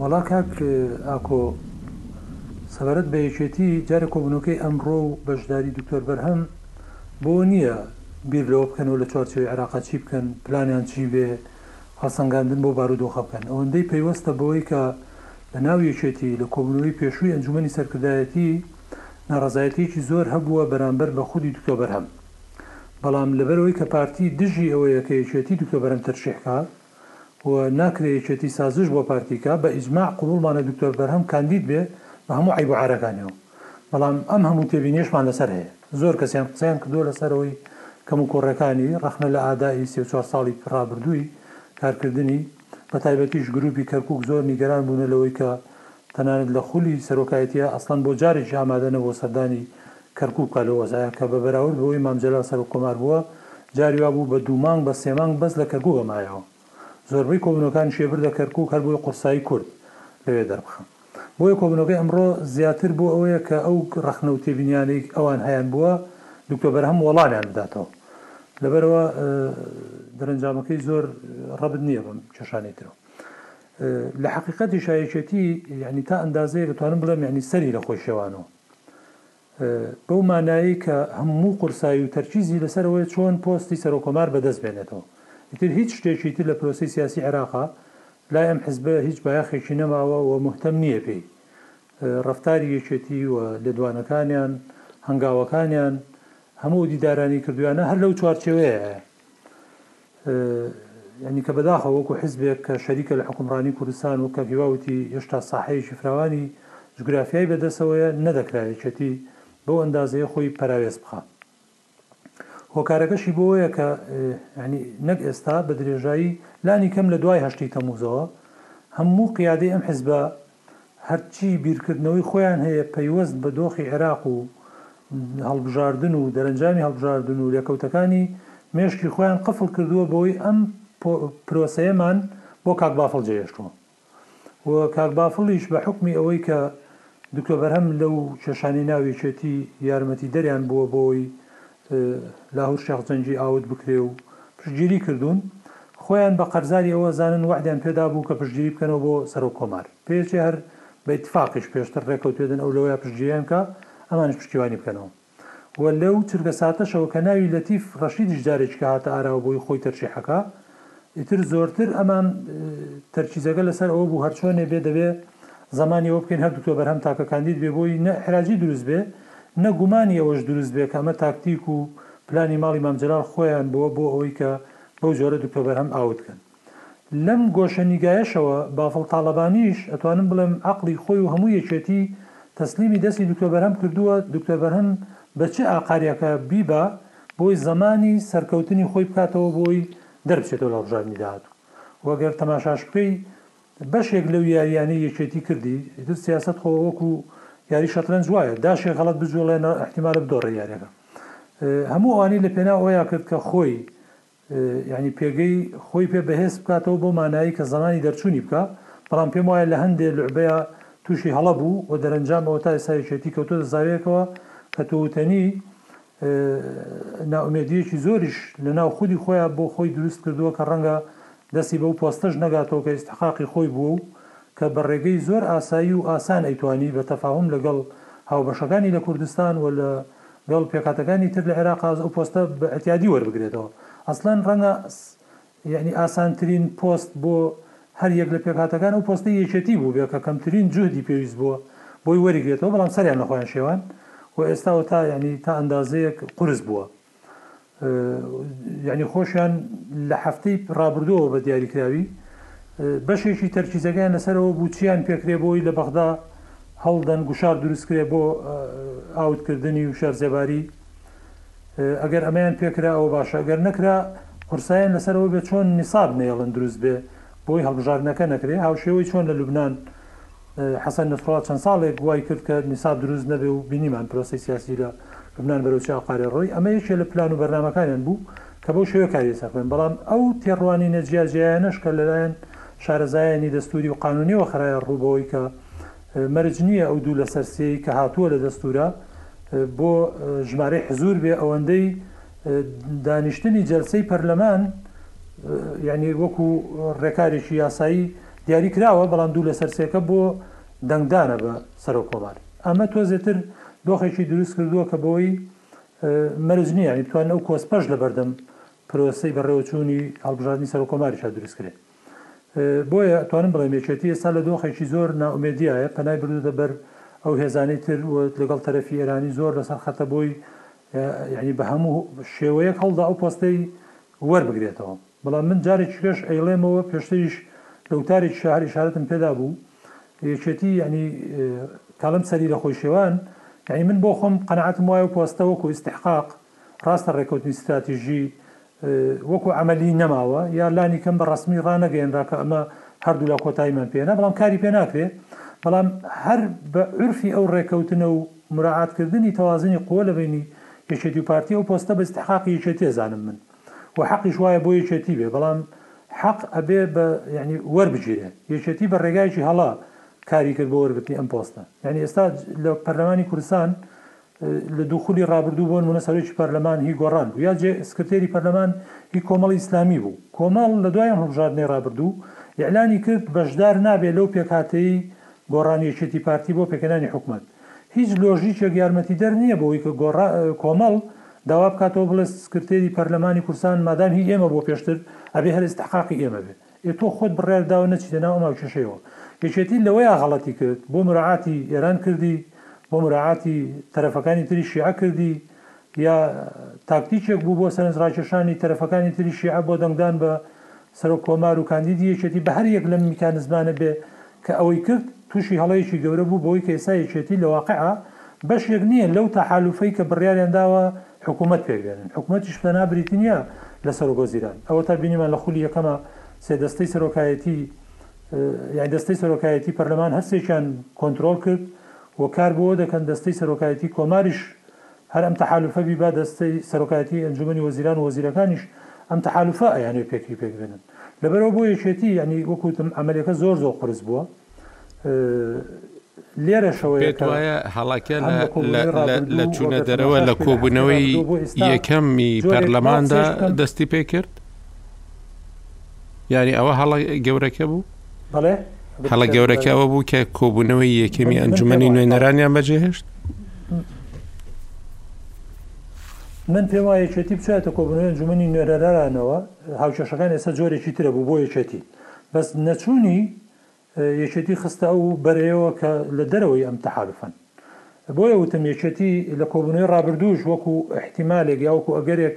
وەڵا کاک ئاکۆ سەبارەت بە یەکێتی جارە کۆبنەکەی ئەمڕۆ و بەشداری دکتۆر بەرهەم بۆ نییە بیر لەوە بکەنەوە لە چوارچەوەی عێراقا چی بکەن پلانیان چی بێ هەڵسەنگاندن بۆ بارودۆخە بکەن ئەوەندەی پەیوەستە بەوەی کە لە ناو یەکێتی لە کۆبنەوەی پێشووی ئەنجومی سەرکردایەتی ناڕەزایەتیەکی زۆر هەبووە بەرامبەر بە خودی دکتۆ بەرهەم بەڵام لەبەرئەوەی کە پارتی دژی ئەوەیە کە یەکێتی دکتۆ بەرهەم تەرشیح کا و ناکرێ یەکێتی سازش بۆ پارتی کا بە ئیجماع قبوڵمانە دکتۆر بەرهەم کاندید بێ بە هەموو عەیب و عارەکانیەوە بەڵام ئەم هەموو تێبینیەشمان لەسەر هەیە زۆر کەسیان قسەیان کردووە لەسەرەوەی کەموکوڕێکانی ڕەخنە لە ئادائی سی و چوار ساڵی ڕابردووی کارکردنی بە تایبەتیش گرووپی کەرکووک زۆر نیگەران بوونە لەوەی کە تەنانەت لە خولی سەرۆکایەتییە ئەسڵەن بۆ جارێکیش ئامادە نەبووە سەردانی کەرکووک بکات لەو وەزعەیە کە بە بەراورد بەوەی مام جەلال سەرۆککۆمار بووە جاری وا بوو بە دوو مانگ بە سێ مانگ بەس لە کەرکووک ئەمایەوە زۆربەی کۆبوونەوەکانیشی ئەبردە کەرکووک هەر بۆی قورسایی کورد لەوێ دەربخەن. بۆیە کۆبوونەوەکەی ئەمڕۆ زیاتر بۆ ئەوەیە کە ئەو ڕەخنە و تێبینیانەی ئەوان هەیان بووە دکتۆر بەرهەم وەڵامیان بداتەوە لەبەرئەوە دەرەنجامەکەی زۆر ڕەبت نییە بم کێشانی ترەوە لە حقیقەتی شایەکێتی یعنی تا ئەندازەیە دەتوانم بڵێم یعنی سەری لە خۆی شێوانەوە بەو مانایەی کە هەموو قورسایی و تەرکیزی لەسەر ئەوەیە چۆن پۆستی سەرۆککۆمار بەدەست بێنێتەوە. ئیتر هیچ شتێکی تر لە پرۆسەی سیاسی عێراقا لای ئەم حزبە هیچ بایەخێکی نەماوە و موهتەم نییە پێی. رەفتاری یەکێتی و لێدوانەکانیان، هەنگاوەکانیان، هەموو ئەو دیدارانەی کردوویانە هەر لەو چوارچێوەیەیە. یانی کە بەداخەوە وەکو حزبێک کە شەریکە لە حوکمڕانی کوردستان وەک کاک هیوا وتی هێشتا ساحەیەکی فراوانی جوگرافیای بەدەسەوەیە نەدەکرا یەکێتی بەو ئەندازەیە خۆی پەراوێز بخا هۆکارەکەشی بۆیە کە یانی نەک ئێستا بە درێژایی لانی کەم لە دوای هەشتی تەموزەوە هەموو قیادەی ئەم حزبە هەرچی بیرکردنەوەی خۆیان هەیە پەیوەست بە دۆخی عێراق و هەڵبژاردن و دەرەنجامی هەڵبژاردن و لێکەوتەکانی مێشکی خۆیان قفڵ کردووە بەوەی ئەم پرۆسەیەمان بۆ کاک بافڵ جێهێشتووە و کاک بافڵیش بە حوکمی ئەوەی کە دکتۆر بەرهەم لەو کێشانەی ناو یەکێتی یارمەتیدەریان بووە بۆی لاهور شێخ جەنگی ئاوت بکرێ و پشتگیری کردوون، خۆیان بە قەرزاری ئەوە زانن وەعدیان پێدابوو کە پشتگیری بکەنەوە بۆ سەرۆک کۆمار، پێچێ هەر بە ئیتفاقیش پێشتر ڕێکەوت پێدەن ئەو لەوەیە پشتگیریان بکا ئەمانیش پشتیوانی بکەنەوە و لەو چرکە ساتەشەوە کە ناوی لەتیف ڕەشیدیش جارێکیکە هاتە ئاراوە بۆی خۆی تەرشیحەکا، ئیتر زۆرتر ئەمان تەرکیزەکە لەسەر ئەوە بوو هەرچۆنێ بێ دەبێ زەمانی ئەوە بکەین هەردووکتۆ بەرهەم تاکە کاندید بێ بۆی نە حراجی دروست بێ نە گومانی ئەوەش دروست بێ کە ئەمە تاکتیک و پلانی ماڵی مام جەلال خۆیان بووە بۆ ئەوەی کە بەو جۆرە دکتۆ بەرهەم ئاوت کەن. لەم گۆشە نیگایەشەوە بافڵ تاڵەبانیش ئەتوانم بڵێم عەقڵی خۆی و هەموو یەکێتی تەسلیمی دەستی دکتۆر بەرهەم کردووە، دکتۆر بەرهەم بە چ ئاقاریەکە بیبا، بۆی زەمانی سەرکەوتنی خۆی بکاتەوە بۆی دەربچێتەوە لە ڕژاندنی داهاتوو و گەر تەماشاش بکەی بەشێک لەو یاریانەی یەکێتی کردی ئیتر سیاسەت خۆ وەکو یاری شەترەنج وایە داشێک هەڵەت بجوڵێنە ئیحتیمالە بدۆڕێی یاریەکە هەموو ئەوانەی لە پێناو ئەوەیا کرد کە خۆی یانی پێگەی خۆی پێ بەهێز بکاتەوە بەو مانایەی کە زەمانی دەرچوونی بکا، بەڵام پێم وایە لە هەندێ لوعبەیا تووشی هەڵە بوو و دەرەنجام ئەوە تا ئێستا یەکێتی کەوتۆتە زاویەکەوە کە تووتنی نائومێدییەکی زۆریش لە ناو خودی خۆیا بۆ خۆی دروست کردووە کە ڕەنگە دەستی بەو پۆستەش نەگاتەوە کە ئیستحقاقی خۆی بووە و کە بە ڕێگەی زۆر ئاسایی و ئاسان ئەیتوانی بە تەفاهوم لە گەڵ هاوبەشەکانی لە کوردستان و لە گەڵ پێکهاتەکانی تر لە عێراق ئاز ئەو پۆستە بە ئعتیادی وەربگرێتەوە ئەسلەن ڕەنگە یەعنی ئاسانترین پۆست بۆ هەر یەک لە پێکهاتەکان ئەو پۆستەی یەکێتی بووبێ کە کەمترین جوهدی پێویست بووە بۆی وەریگرێتەوە بەڵام سەریان لە خۆیان شێوان و ئێستاوە تا یەعنی تا ئەندازەیەک قورس بووە یانی خۆشیان لە هەفتەی رابردووەوە بە دیاریکراوی بەشێکی تەرکیزەکەیان لەسەر ئەوە بوو چییان پێکرێ بۆی لە بەغدا هەڵدەن گوشار دروست کرێ بۆ ئاوتکردنی و شەرزێباری ئەگەر ئەمەیان پێکرا ئەوە باشە گەر نەکرا قورسایان لەسەر ئەوە بێ چۆن نیساب نێڵن دروست بێ بۆی هەڵبژاردنەکە نەکرێ هاوشێوەی چۆن لە لوبنان حەسەن نەسروڵا چەند ساڵێک وای کرد کە نیساب دروست نەبێ و بینیمان پرۆسەی سیاسی لە لوبنان بەرەو چی ئەقارێ ڕۆی، ئەمە یەکێ لە پلان و بەرنامەکانیان بوو کە بەو شێوەیە کاری لەسەر بکەن، بەڵام ئەو تێڕوانینە جیاجیایانەش کە لەلایەن شارەزایانی دەستوری و قانونیەوە خرایە ڕوو بەوەی کە مەرج نییە ئەو دوو لەسەر سێی کە هاتووە لە دەستورا بۆ ژمارەی حزور بێ ئەوەندەی دانیشتنی جەلسەی پەرلەمان یانی وەکو ڕێکارێکی یاسایی دیاری کراوە، بەڵام دوو لەسەر سێکە بۆ دەنگدانە بە سەرۆک کۆمار. ئەمە تۆزێ تر دۆخێکی دروست کردووە کە بەوەی مەرج نییە یانی بتوانن ئەو کۆسپەش لە بەردەم پرۆسەی بەڕێوەچوونی هەڵبژاردنی سەرۆک کۆماریشا دروست کرێ. بۆیە ئەتوانم بڵێم یەکێتی ئێستا لە دۆخێکی زۆر نائومێدیایە، پەنای بردۆتە بەر ئەو هێزانەی تر و لەگەڵ تەرەفی ئێرانی زۆر لەسەر خەتە بۆی یانی بە هەموو شێوەیەک هەوڵدا ئەو پۆستەی وەربگرێتەوە. بەڵام من جارێکیکەش ئەیڵێمەوە پێشتریش لە وتارێکیشا هەر ئیشارەتم پێدا بوو یەکێتی یەعنی کالم سەری لە خۆی شێوان یەعنی من بۆ خۆم قەناعەتم وایە پۆستە وەکو ئیستحقاق راستە رێکەوتنی ستراتیژی وەکو عەمەلی نەماوە یا لانی کەم بە رەسمی رانەگەیەنرا کە ئەمە هەردوولا کۆتاییمان پێ هێنا بەڵام کاری پێ ناکرێ بەڵام هەر بە عورفی ئەو رێکەوتنە و موراعاتکردنی تەوازنی قووە لە بەینی یەکێتی و پارتی ئەو پۆستە بە ئیستحقاقی یەکێتی ئەزانم من. و حەقیش وایە بۆ یەکێتی بێ بەڵام حەق ئەبێ بە یانی وەربگیرێ یەکێتی بە ڕێگایکی هەڵە کاری کرد بۆ وەرگرتنی ئەم پۆستە یعنی ئێستا لە پەرلەمانی کوردستان لە دووخلی ڕابردوو بۆن منە سەرۆکی پەرلەمان هی گۆڕان بوو یا جێ سکرتێری پەرلەمان هی کۆمەڵی ئیسلامی بوو کۆمەڵ لە دوایان هەڵبژاردنەی ڕابردوو ئیعلانی کرد بەشدار نابێت لەو پێکهاتەی گۆڕانیەکێتی پارتی بۆ پێکەنانی حکومت هیچ لۆژیکێک یارمەتی دەر نییە بۆی کە گۆڕا کۆمەڵ داوا بکاتەوە بڵێ سکرتێری پەرلەمانی کوردستان مادام هی ئێمە بووە پێشتر ئەبێ هەر ئیستحقاقی ئێمە بێ ئێ تۆ خۆت بڕیارت داوە نەچیتە ناو ئەم هاوکێشەیەوە یەکێتی لەوەیا غەڵەتی کرد بۆ مراعاتی ئێران کردی بۆ مراعاتی تەرەفەکانی تری شیعە کردی یا تاکتیکێک بوو بۆ سەرنجڕاکێشانی تەرەفەکانی تری شیعە بۆ دەنگدان بە سەرۆک کۆمار و کاندیدی یەکێتی بە هەر یەک لەم میکانزمانە بێ کە ئەوەی کرد، تووشی هەڵەیەکی گەورە بوو بەوەی کە ئێستا یەکێتی لە واقیعا بەشێک نییە لەو تاحالوفەی کە بڕیاریان داوە حکوومەت پێک بێنن. حکوومەتیش تەنها بریتی نییە لە سەرۆک وەزیران. ئەوەتا بینیمان لە خوولی یەکەما سێ دەستەی سەرۆکایەتی، یانی دەستەی سەرۆکایەتی پەرلەمان هەر سێکیان کۆنترۆڵ کرد و کار بۆ ئەوە دەکەن دەستەی سەرۆکایەتی کۆماریش هەر ئەم تەحالوفە بیبا دەستەی سەرۆکایەتی ئەنجومەنی وەزیران و وەزیرەکانیش ئەم تەحالوفە ئەیانەوێت پێکری پێک بێنن لەبەرئەوە بۆ یەکێتی یانی وەک وتم ئەمەلێکە زۆر زۆر قورس بووە لێرەشەوەیە کە پێتوایە هەڵەکە لە لە چونە دەرەوە لە کۆبوونەوەی یەکەمی پەرلەماندا دەستی پێکرد یانی ئەوە هەڵە گەورەکە بوو؟ هەڵە گەورەکە ئەوە بوو کە کۆبوونەوەی یەکەمی ئەنجومەنی نوێنەرانیان بەجێهێشت من پێم وایە یەکێتی بچێتە کۆبنەوەی ئەنجومەنی نوێنەرانەوە هاوکێشەکان ئێستا جۆرێکی ترە بوو بۆ یەکێتی بەس نەچوونی یەکێتی خستە ئەو بەرەیەوە کە لە دەرەوەی ئەم تەحالفەن بۆیە وتم یەکێتی لە کۆبنەوەی ڕابردووش وەکو احتیمالێک یاوەکو ئەگەرێک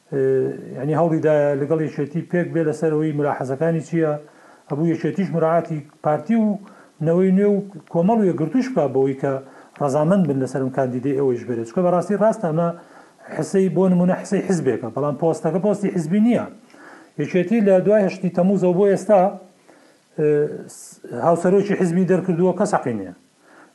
یانی هەوڵی دایە لەگەڵ یەکێتی پێک بێ لەسەر ئەوەی مولاحەزەکانی چیە، ئەبوو یەکێتیش مراعاتی پارتی و نەوەی نوێ و کۆمەڵ و یەکگرتووش بکا بەوەی کە رەزامەند بن لەسەر ئەم کاندیدەی ئێوەیش بەرێ، چونکە بەراستی راستە ئەمە حسەی بۆ نمونە حسەی حزبێکە، بەڵام پۆستەکە پۆستی حزبی نیە، یەکێتی لە دوای هەشتی تەموزەوە بۆ ئێستا هاوسەرۆکی حزبی دەرکردووە کەس حەقی نیە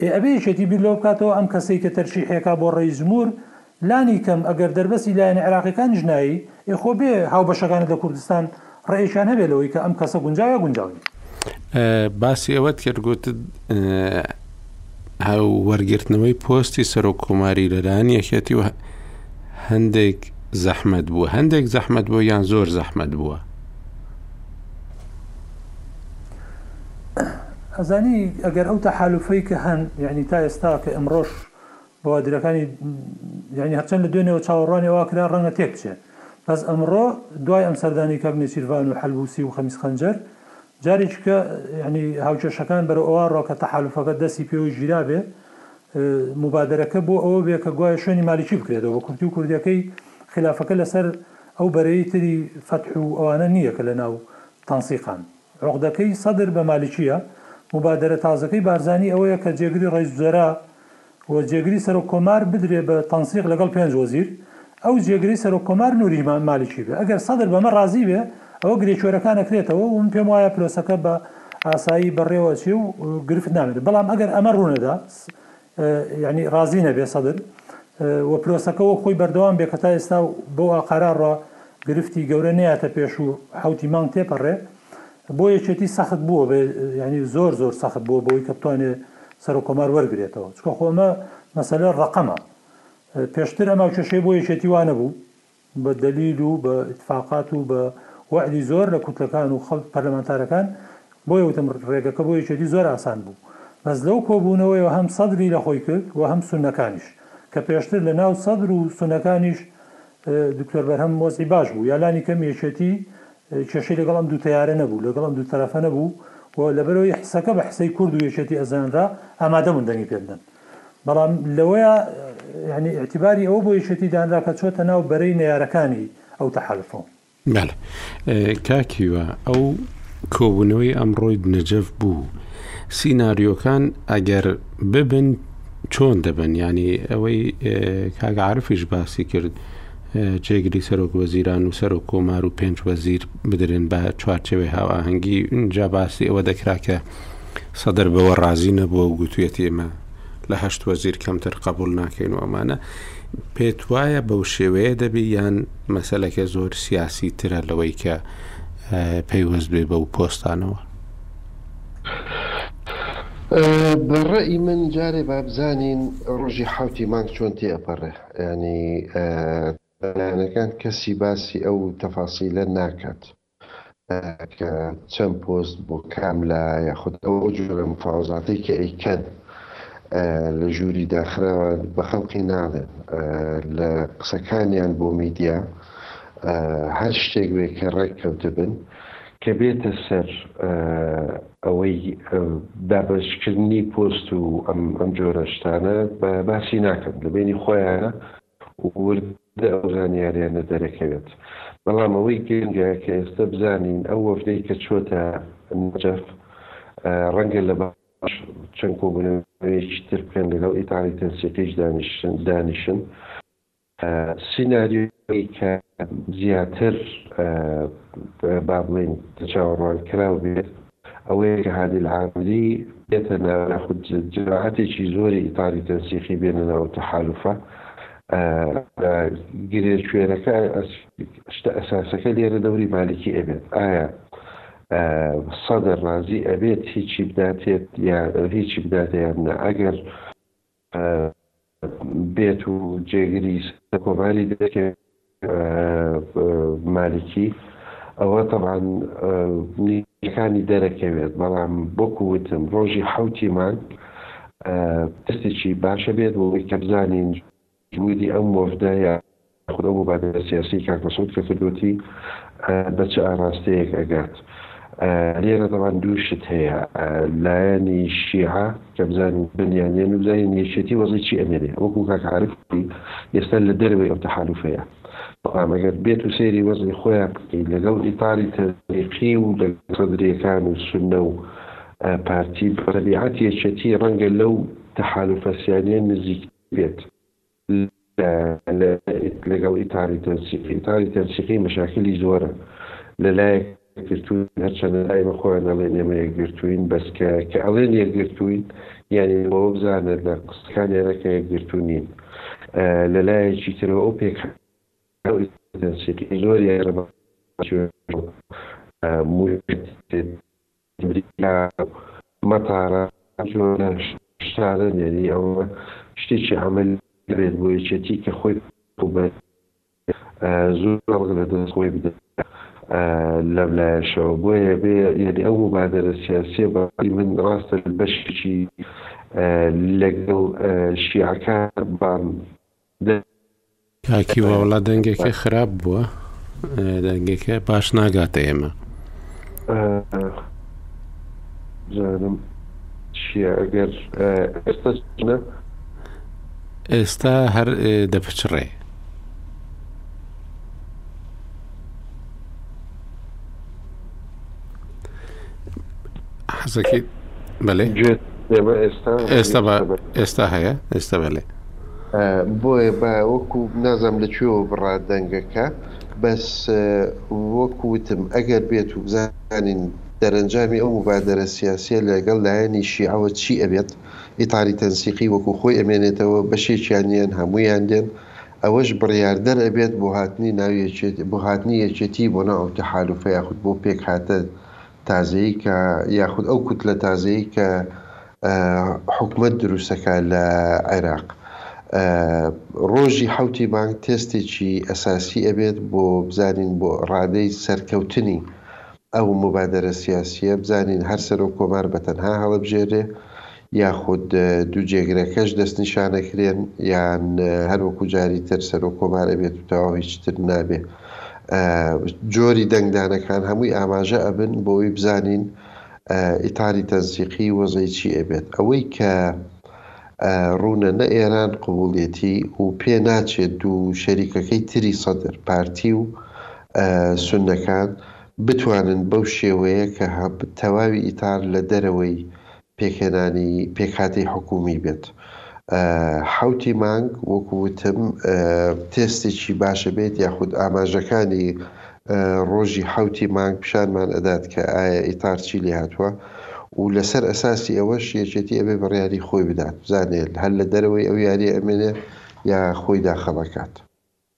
ئێ ئەبێ یەکێتی بیر لەوە بکاتەوە ئەم کەسەی کە تەرشیحی ئەکا بۆ ڕەئیس جمهور لانی کەم ئەگەر دەربەسی لایەنە عێراقیەکانیش نایی ئێ خۆ بێ هاوبەشەکانت لە کوردستان ڕەئیشیان هەبێ لەوەی کە ئەم کەسە گونجاو یا گونجاو نیە. باسی ئەوەت کرد گوتت وەرگرتنەوەی پۆستی سەرۆک کۆماری لەلایەن یەکێتی و هەندێک زەحمەت بووە هەندێک زەحمەت بۆ یان زۆر زەحمەت بووە ئەزانی ئەگەر ئەو تەحالوفەی کە هەن یعنی تا ئێستا کە ئمڕۆش بەوادرەکانی یعنی هەرچەند لە دوێنێەوە چاوەڕوانی ئەوە کرا ڕەنگە تێک بچێ بەس ئەمڕۆ دوای ئەم سەردانی کاک نێچیرڤان و حەلبوسی و خەمیس خەنجەر جارێککە یعنی هاوکێشەکان بەرە ئەوە ڕۆکە تەحالوفەکە دەستی پێوە ژیرا بێ مبادرەکە بۆ ئەوە بێ کە گوایە شوێنی مالیکی بکرێتەوە بە کورتی و کوردەکەی خلافەکە لەسەر ئەو بەرەی تری فەتح و ئەوانە نییە کە لە ناو تەنسیقان عوقدەکەی سەدر بە مالکییە. موبادەرە تازەکەی بارزانی ئەوەیە کە جێگری ڕەیسوزەرا و جێگری سەرۆک کۆمار بدرێ بە تەنسیق لەگەڵ پێنج وەزیر، ئەو جێگرەی سەرۆک کۆمار نوری مالکی بێ. ئەگەر سەدر بەمە ڕازی بێ ئەوە گرێ کۆرەکان ئەکرێتەوە و من پێم وایە پرۆسەکە بە ئاسایی بەڕێوە ئەچێ و گرفت نامێنێ. بەڵام ئەگەر ئەمە ڕوونەدا، یانی ڕازی نەبێ سەدر و پرۆسەکە وەک خۆی بەردەوام بێ کە تا ئێستا بەو ئاقارە ڕا گرفتی گەورە نەیاتە پێش و حەوتی مانگ تێپەڕێ بۆ یەکێتی سەخت بووە بێ یانی زۆر زۆر سەخت بووە بۆی کە بتوانێ سەرۆک کۆمار وەرگرێتەوە چکە خۆمە مەسەلە ڕەقەمە پێشتر ئەماو کێشەی بۆ یەکێتی وانەبوو بە دەلیل و بە ئیتفاقات و بە وەعدی زۆر لە کوتلەکان و خەڵک پەرلەمانتارەکان، بۆیە وتم رێگەکە بۆ یەکێتی زۆر ئاسان بوو، بەس لەو کۆبوونەوەیەوە هەم سەدری لە خۆی کرد و هەم سوننەکانیش، کە پێشتر لە ناو سەدر و سوننەکانیش دکتۆر بەرهەم وەزعی باش بوو، یا لانی کەم یەکێتی کێشەی لەگەڵ ئەم دوو تەیارە نەبوو، لەگەڵ ئەم دوو تەرەفە نەبوو و لەبەرئەوەی حسەکە بە حسەی کورد و یەکێتی ئەزانرا، ئامادەبوون دەنگی پێبدەن. بەڵام لەوەیە یانی ئیعتیباری ئەوە بۆ یەکێتی دانرا کە چۆتە ناو بەرەی نەیارەکانی ئەو تەحالفەوە. بەڵێ کاک هیوا ئەو کۆبوونەوەی ئەمڕۆی نەجەف بوو سیناریۆکان ئەگەر ببن چۆن دەبن یانی ئەوەی کاک عارفیش باسی کرد جێگری سەرۆک وەزیران و سەر و کۆمار و پێنج وەزیر بدرێن بە چوارچەوەی هاوئاهەنگی جا باسی ئەوە دەکرا کە سەدر بەوە ڕازی نەبووە و گوتویەتی ئێمە لە هەشت وەزیر کەمتر قبول ناکەین و ئەمانە پێت وایە بەو شێوەیە دەبی یان مەسلەکە زۆر سیاسی ترە لەوەی کە پەیوەست بێ بەو پۆستانەوە بەڕێی من جارێ بابزانین ڕۆژی حوتی مانگ چۆن تێپەڕێ ینی لایەنەکان کەسی باسی ئەو تەفاسیلە ناکات کە چەند پۆست بۆ کام لا یاخود ئەو جۆرە مفاوزاتی کە ئەیکەن لە ژووری داخراوە بە خەڵقی نادن لە قسەکانیان بۆ میدیا هەر شتێک بێ کە ڕێک کەوتبن کە بێتە سەر ئەوەی دابەشکردنی پۆست و ئەم ئەم جۆرە شتانە باسی ناکەن لە بینی خۆیانە وردە ئەو زانیاریانە دەرەکەوێت، بەڵام ئەوەی گرنگە کە ئێستا بزانین ئەو وەفدەی کە چۆتە نەجەف ڕەنگە لە باش چەند کۆبوونەوەیەکی تر بکەن لەگەڵ ئیتاڵی تەنسیقیش دانیشن سیناریۆی کە زیاتر با بڵێین چاوەڕوان کراو بێت. ئەوەی کە هادی العامری بێتە ناو یاخود جەماعەتێکی زۆری ئیتاری تەنسیقی بێنە ناو تەحالوفە ئەوە گرێ شوێنەکە شتە ئەساسەکە لێرە دەوری مالکی ئەبێت ئایا سەدر ڕازی ئەبێت هیچی بداتێت یا هیچی بداتێت یان نە ئەگەر بێت و جێگری سەرکۆماری دەکەوێت مالیکی ئەوە تەبان نیەکانی دەرەکەوێت بەڵام بۆکو وتم ڕۆژی حوتی مان دەستێکی باشە بێت بۆی کە بزانین جوودی ئەم وەفدایە خود ئەو مبادرە سیاسیەی کاک مەسعود کە کردوەتی بە چ ئاراستەیەک ئەگات لێرە دەڵان دوو شت هەیە لایەنی شیعە کە بزانین بنیانێن و بزانین یەکێتی وەزی چی ئەمێنێ وەکو کاک عارف ئێستا لە دەرەوەی ئەو تەحالوفەیە بەڵام ئەگەر بێت و سەیری وەزی خۆیان بکەین لەگەڵ ئیتاری تەریقی و لە سەدرریەکان و سنە و پارتی بەتەبیعەت یەکێتی ڕەنگە لەو تەحالوفەسیانە نزیک بێت لەگەڵ ئیتاڵی تەنسیقی ئیتاڵی تەنسیقی مەشاکلی زۆرە لەلایەک یەکگرتووین هەرچەندە لای بە خۆیان دەڵێن ئێمە یەکگرتووین بەس کە کە ئەڵێن یەکگرتووین یانی بەوە بزانە لە قسەکانیانە کە یەکگرتوو نین لەلایەکی ترەوە ئەو پێک تەنسیقی زۆریان لە دراو مەتاڕە ئەم جۆرە شتانە دێنی ئەوە شتێکی عەمەلی نابێت بۆ یەکێتی کە خۆی پەرەپوبەرێ زۆر خەڵک لە دەست خۆی بدات لەم لایەشەوە بۆیە بێ یەنی ئەو مبادەرە سیاسیە بە ڕای من ڕاستە بەشێکی لەگەڵ شیعەکان بەڵام کاک هیوا وەڵا دەنگێکە خراپ بووە دەنگێکە باش ناگاتە ئێمە زانم چییە ئەگەر ئێستا ئێستا هەر دەپچڕێ حەزەکە بەێ ئێستا ئێستا هەیە ئێستا بەێ بۆیە بە وەکو نازام لە کوێوە بڕا دەنگەکە بەس وەکو وتم ئەگەر بێت و بزانین دەرەنجامی ئەو مبادرە سیاسیە لەگەڵ لایەنی شیعەوە چی ئەبێت ئیتاری تەنسیقی وەکو خۆی ئەمێنێتەوە بەشێکیان یەن هەمویان دێن ئەوەش بڕیاردەر ئەبێت بۆ هاتنی ناو یەکێت بۆ هاتنی یەکێتیی بۆ ناو ئەو تەحالوفە یاخود بۆ پێکهاتە تازەیی کە یاخود ئەو کوتلە تازەیی کە حکومەت دروست ئەکا لە عێراق. ڕۆژی حەوتی مانگ تێستێکی ئەساسی ئەبێت بۆ بزانین بۆ ڕادەی سەرکەوتنی ئەو موبادەرە سیاسییە بزانین هەر سەرۆک کۆمار بە تەنها هەڵەبژێررێ یاخود دوو جێگرەکەش دەستنیشانەکرێن یان هەر وەکو جاری تر سەرۆک کۆمار ئەبێت و تەواو هیچ تر نابێ جۆری دەنگدانەکان هەمووی ئاماژە ئەبن بۆی بزانین ئیتاری تەنسیقی وەزەی چی ئەبێت ئەوەی کە ڕوونە نە ئێران قوبوڵێتی و پێ ناچێت دوو شەریکەکەی تری سەدر پارتی و سوننەکان بتوانن بەو شێوەیە کە تەواوی ئیتار لە دەرەوەی پێکهێنانی پێکهاتەی حکوومی بێت. حەوتی مانگ وەکو وتم تێستێکی باشە بێت یاخود ئاماژەکانی ڕۆژی حەوتی مانگ پیشانمان ئەدات کە ئایا ئیتار چی لێ هاتووە و لەسەر ئەساسی ئەوەش یەکێتی ئەبێ بڕیاری خۆی بدات بزانێت هەر لە دەرەوەی ئەو یارییە ئەمێنێ یا خۆی داخڵ ئەکات.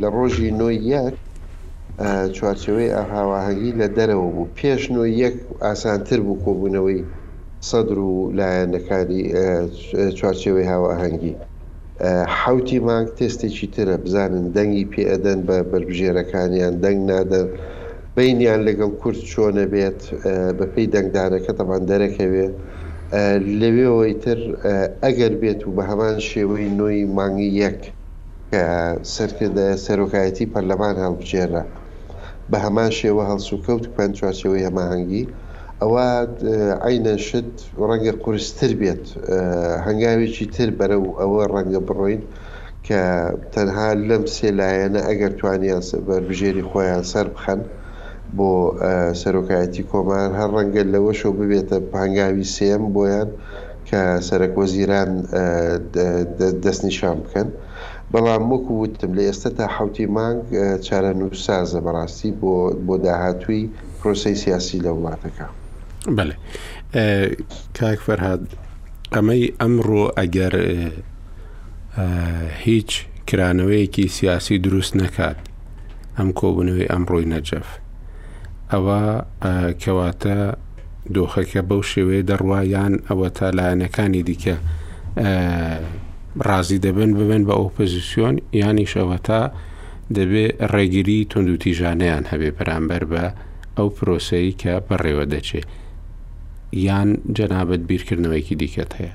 لە ڕۆژی نۆ ی یەک چوارچێوەی هاواهەنگی لە دەرەوە بوو پێش نۆ ی یەک ئاسانتر بوو کۆبوونەوەی سەدر و لایەنەکانی چوارچێوەی هاواهەنگی حوتی مانگ تێستێکی ترە بزانن دەنگی پێئەدەن بە بەربژێرەکانیان دەنگ نادەن بینیان لەگەڵ کورد چۆنە بێت بەپی دەنگدانەکە تەبان دەرەکەوێ لەوێەوەی تر ئەگەر بێت و بە هەمان شێوەی نۆی مانگی یەک کە سەرکردە سەرۆکایەتی پەرلەمان هەڵبژێررا بە هەمان شێوە هەڵسوکەوت بکەن چوارچێوەی هەماهەنگی، ئەوا عەینەن شت ڕەنگە قورستر بێت، هەنگاوێکی تر بەرەو ئەوە ڕەنگە بڕۆین کە تەنها لەم سێ لایەنە ئەگەر توانیان بەربژێری خۆیان سەربخەن بۆ سەرۆکایەتی کۆمار، هەر ڕەنگە لەوەشەوە ببێتە هەنگاوی سێیەم بۆیان کە سەرەک وەزیران دەستنیشان بکەن، بەڵام وەکو وتم لە ئێستا تا حەوتی مانگ چارەنووسسازە بەڕاستی بۆ بۆ داهاتووی پرۆسەی سیاسی لە وڵاتەکە. بەڵێ کاک فەرهاد ئەمەی ئەمڕۆ ئەگەر هیچ کرانەوەیەکی سیاسی دروست نەکات ئەم کۆبوونەوەی ئەمڕۆی نەجەف ئەوە کەواتە دۆخەکە بەو شێوەیە دەڕوا یان ئەوەتا لایەنەکانی دیکە ڕازی دەبن ببن بە ئۆپۆزیسیۆن یانیشەوەتا دەبێ ڕێگیری تونندوتیژانەیان هەبێ بەرامبەر بە ئەو پرۆسەی کە بەڕێوە دەچێ یان جەنابەت بیرکردنەوەیکی دیکەت هەیە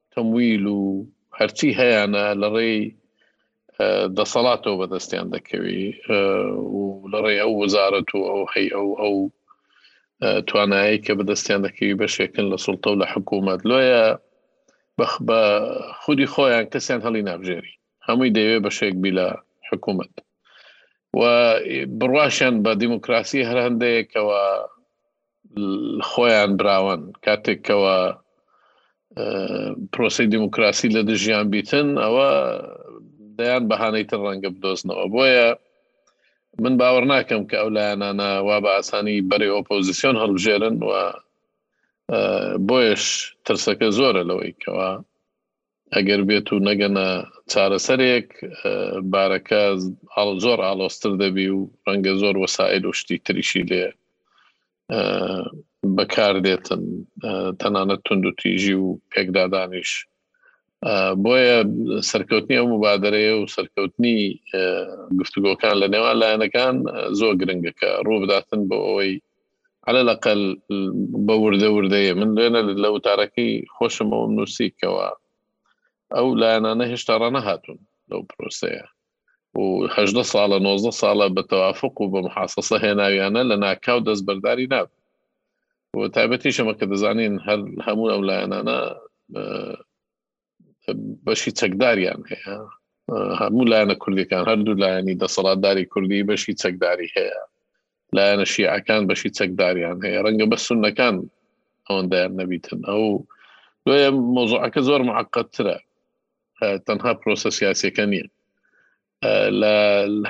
تەمویل و هەرچی هەیانە لە ڕێی دەسەڵاتەوە بەدەستیان دەکەوی و لە ڕێ ئەو وەزارەت و ئەو هەی ئەو ئەو توانایی کە بەدەستیان دەکەوی بەشێکن لە سڵتە و لە حکوومەت لۆیە بەخ بە خودی خۆیان کەسیان هەڵی نابژێری هەمووی دەیەوێ بەشێک بی لە حکوومەت و بڕواشیان بە دیموکراسی هەر هەندەیەکەوە خۆیان براوەن کاتێک کەوا پرۆسەی دیموکراسی لە دژیان بیتن ئەوە دەیان بەهانەی تر ڕەنگە بدۆزنەوە بۆیە من باوەڕ ناکەم کە ئەو لایەنانە وا بە ئاسانی بەری ئۆپۆزیسیۆن هەڵبژێرن و بۆیش ترسەکە زۆرە لەوەی کەەوە ئەگەر بێت و نەگەنە چارەسەرێک بارەکە زۆر ئاڵۆزتر دەبی و ڕەنگە زۆر وەسائل و شتی تریشی لێ بەکاردێتن تەنانەت تونند و تیژی و پێکدادانیش بۆیە سەرکەوتنی ئەو مبادرەیە و سەرکەوتنی گفتوگۆکان لە نێوان لایەنەکان زۆر گرنگەکە ڕووبداتن بۆ ئەوەی عەلە لەقەل بە وردە وردەیە من لێنە لە وتارەکەی خۆشمەوەم نووسی کەەوە ئەو لایەنانە هێشتا ڕانە هاتوون لەو پرۆسەیە وهدە ساڵە 90 ساڵە بە تەوافق و بە محاسەسە هێناویانە لە ناکاو دەست بەرداری ناب و تایبەتیشەمە کە دەزانین هەر هەموو ئەو لایەنانە بەشی چەکداریان هەیە هەموو لایەنە کوردەکان هەردوو لایەنی دەسەڵاتداری کوردی بەشی چەکداری هەیە لایەنە شیعەکان بەشی چەکداریان هەیە ڕەنگە بە سونەکان ئەوەندایان نەبیتن ئەو دوێ مۆزوعەکە زۆر معقەتترە تەنها پرۆسە سیاسەکە نییە لە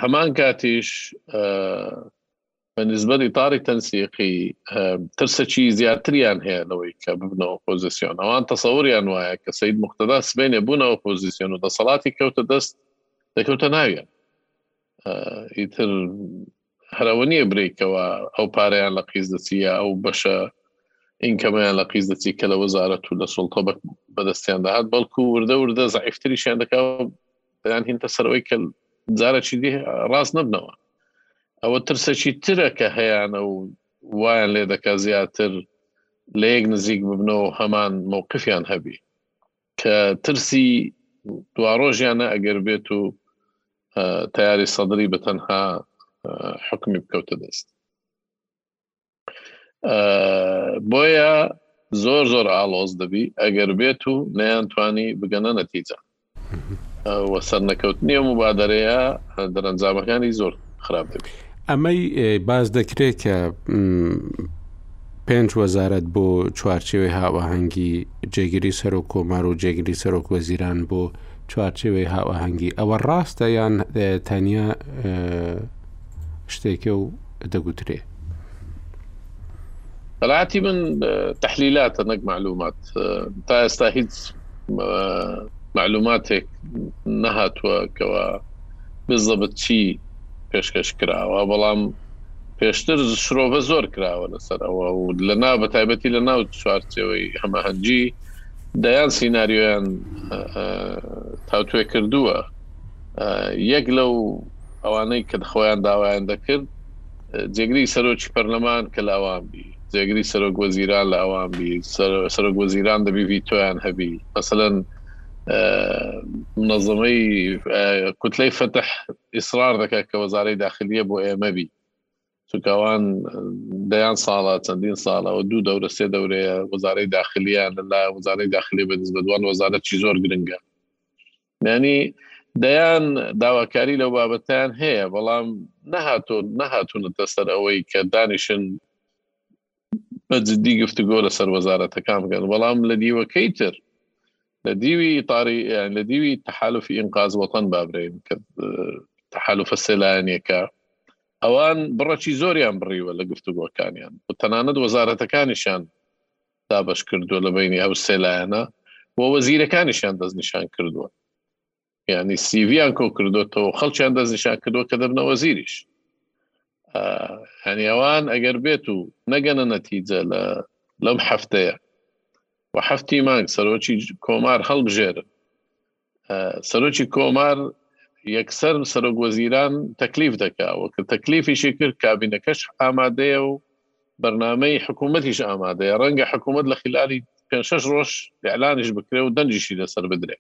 هەمان کاتیش بە نیسبەت ئیتاڕی تەنسیقی ترسەکی زیاتریان هەیە لەوەی کە ببنەوە ئۆپۆزیسیۆن ئەوان تەسەوریان وایە کە سید مختدا سبێنێ بوونە ئۆپۆزیسیۆن و دەسەڵاتی کەوتە دەست دەکەوتە ناویان ئیتر هەرەوە نییە برێکەوە ئەو پارەیان لە قیز دەچیە ئەو بەشە ئینکەمیان لە قیز دەچی کە لە وەزارەت و لە سڵتە بەدەستیان دەهات بەڵکو وردە وردە زعیفتریشیان دەکا بەیان هینتە سەرەوەی کە جارەکی دی ڕاست نەبنەوە ئەوە ترسەکی ترە کە هەیەە و وایان لێ دەکە زیاتر لە یەک نزیک ببنەوە هەمان مووقفیان هەبی کە ترسی دوواڕۆژیانە ئەگەر بێت و تیاری سەدرری بە تەنها حکمی بکەوتە دەست بۆیە زۆر زۆر ئاڵۆز دەبی ئەگەر بێت و نەیانتوانی بگەنە نەتیجە وە سەرنەکەوتنی و مبادرەیە دەرەنجامەکانی زۆر خراپ دەبی ئەمەی باز دەکرێت کە پێنج وەزارەت بۆ چوارچێوەی هاوەهەنگی جێگیری سەرۆک کۆمار و جێگیری سەرۆک وەزیران بۆ چوارچێوەی هاوەهەنگی ئەوە ڕاستە یان تەنیا شتێکە و دەگوترێت بەلایەتی من تحلیلاتە نەک معلومات تا ئێستا هیچ معلوماتێک نەهاتووە کەەوە بزەبت چی پێشکەش کراوە بەڵام پێشتر شرۆڤە زۆر کراوە لەسەرەوە و لە ناو بە تایبەتی لە ناو چوارچەوەی هەمەهەنگی دەیان سینناریۆیان تاوتێ کردووە یەک لەو ئەوانەی کە خۆیان داوایان دەکرد جێگری سەرۆکی پەرلەمان کە لە ئەوان بی، جێگری سەرۆک وەزیران لە ئەوان بی، سەرۆک وەزیران دەبی ڤیتۆیان هەبی، مەسەلەن منەزەمەی کوتلەی فەتح ئیسرار دەکات کە وەزارەی داخلیە بۆ ئێمە بی چونکەوان دەیان ساڵە چەندین ساڵە و دوو دەورە سێ دەورەیە وەزارەی داخلیان لە وەزارەی داخلی بە نزبەدوان وەزارەتی زۆر گرنگە یعنی دەیان داواکاری لەو بابەتیان هەیە بەڵام نەهاتۆ نەهاتونەتە سەر ئەوەی کە دانیشن بە جددی گفتوگۆ لە سەر وەزارەتەکان بگەن بەڵام لە دیوەکەی تر لە دیوی تاری لە دیوی تحالفی ئینقاز وەتەن بابرین کە تحالفە سێلایەنەکە ئەوان بڕەچی زۆریان بڕیوە لە گفتوگۆکانیان و تەنانەت وەزارەتەکانیشان دابەش کردووە لە بینی ئەو سێ لایەنە و وەزیرەکانیشیان دەستنیشان کردووە ینی سیڤیان کۆ کردوێتەوە خەڵکیان دەستنیشان کردووە کە دەبنە وەزیریش هەنی ئەوان ئەگەر بێت و نەگەنە نەتیجە لە لەم هەفتەیە و هەفتی مانگ سەرۆکی کۆمار هەڵبژێرن سەرۆکی کۆمار یەکسەر سەرۆک وەزیران تەکلیف دەکا وە کە تەکلیفیشی کرد کابینەکەش ئامادەیە و بەرنمەی حکوومەتیش ئامادەیە ڕەنگە حکوومەت لە خلالی پێ شش ڕۆژ ئەلانیش بکرێ و دەنجیشی لەسەر بدرێ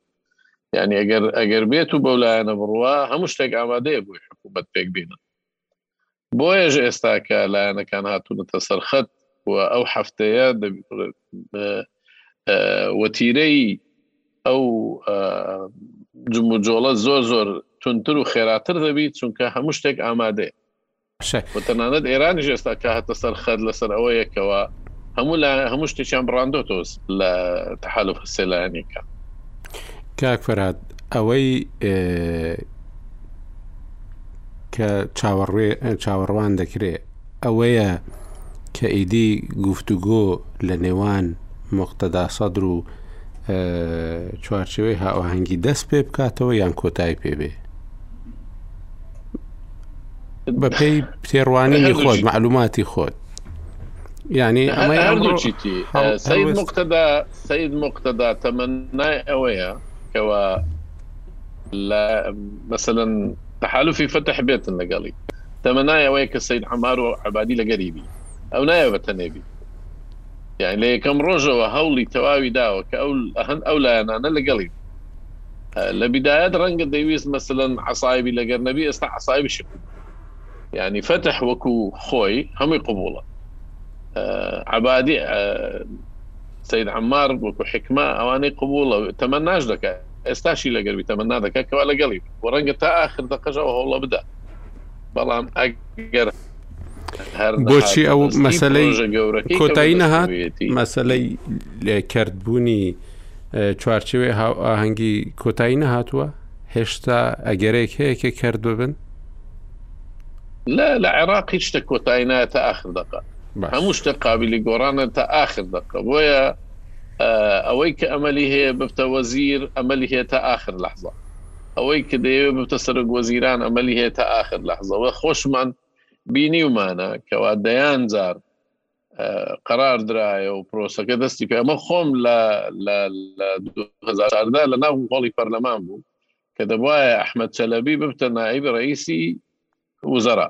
یعنی ئەگەر ئەگەر بێت و بەولایەنە بڕوا هەموو شتێک ئامادەیە بووی حکوومەت پێک بینن بۆیەش ئێستا کە لایەنەکان هاتوونەتە سەرخەت و ئەو هەفتەیە وەتیرەی ئەو جموجۆڵە زۆر زۆر تونتر و خێراتر دەبیت چونکە هەموو شتێک ئامادەیە تەنانەت ئێرانی ژێستا کە هەتە سەر خەت لەسەر ئەوە یەکەوە هەموو لە هەموو شتێکیان بڕاندۆتۆس لە تحالف سێلانیکە کاک فەرات ئەوەی کە چاوەڕوان دەکرێ ئەوەیە کە ئیدی گفتوگۆ لە نێوان موقتەدا سەدر و چوارچەوەی هاوهەنگی دەست پێ بکاتەوە یان کۆتایی پێبێ بەپی تێڕوانینی خۆت معلوماتی خۆت ینی ئەمەی هەردووچیتی سید مقتدا سید مقتدا تەمەنای ئەوەیە کەەوە لە مەسەن تەحالفی فتح بێتن لەگەڵی تەمە نایەوەی کە سید عمار و عبادی لەگەری بی ئەو نایە بە تەنێبی یان لە یەکەم ڕۆژەوە هەوڵی تەواوی داوە کە ئەو هەند ئەو لایەنانە لەگەڵی لە بدایەت ڕەنگە دەویست مەسەن عسایبی لەگەر نەبی ئێستا عسایبی شک ینی فتح وەکو خۆی هەمووی قبوڵە عبادی سید عمار وەکو حکمە ئەوانەی قبوڵە تەمە ناش دەکات ئێستاشی لەگەر بی تەمەنا دەکە کەوا لەگەڵی و ڕەنگە تا ئاخر دەقەژ ئەو هەوڵە بدا بەڵام ئەگەر بۆچی ئەو مەسلەی گەورەکە کۆتایی نەهات مەسلەی لێکردبوونی چوارچوێ هاو ئاهەنگی کۆتایی نەهاتووە هێشتا ئەگەرێک هەیە کە کرد ببن لا لە عێراق هیچ شتە کۆتایی نایە تا ئاخر دەقە هەموو شتە قابلی گۆڕانە تا ئاخر دەقە بۆیە ئەوەی کە ئەمەلی هەیە ببتە وەزیر ئەمەلی هەیە تا ئاخر لەحزە ئەوەی کە دەیەوێت ببتە سەرۆک وەزیران ئەمەلی هەیە تا ئاخر لەحزەوە خۆشمان بینیومانە کەوا دەیان جار قرار درایە و پرۆسەکە دەستی پێ ئەمە خۆم لە 2014 لە ناو هۆڵی پەرلەمان بوو کە دەبواە ئەحمد چەلەبی ببتە نایب ڕئیسی وزرا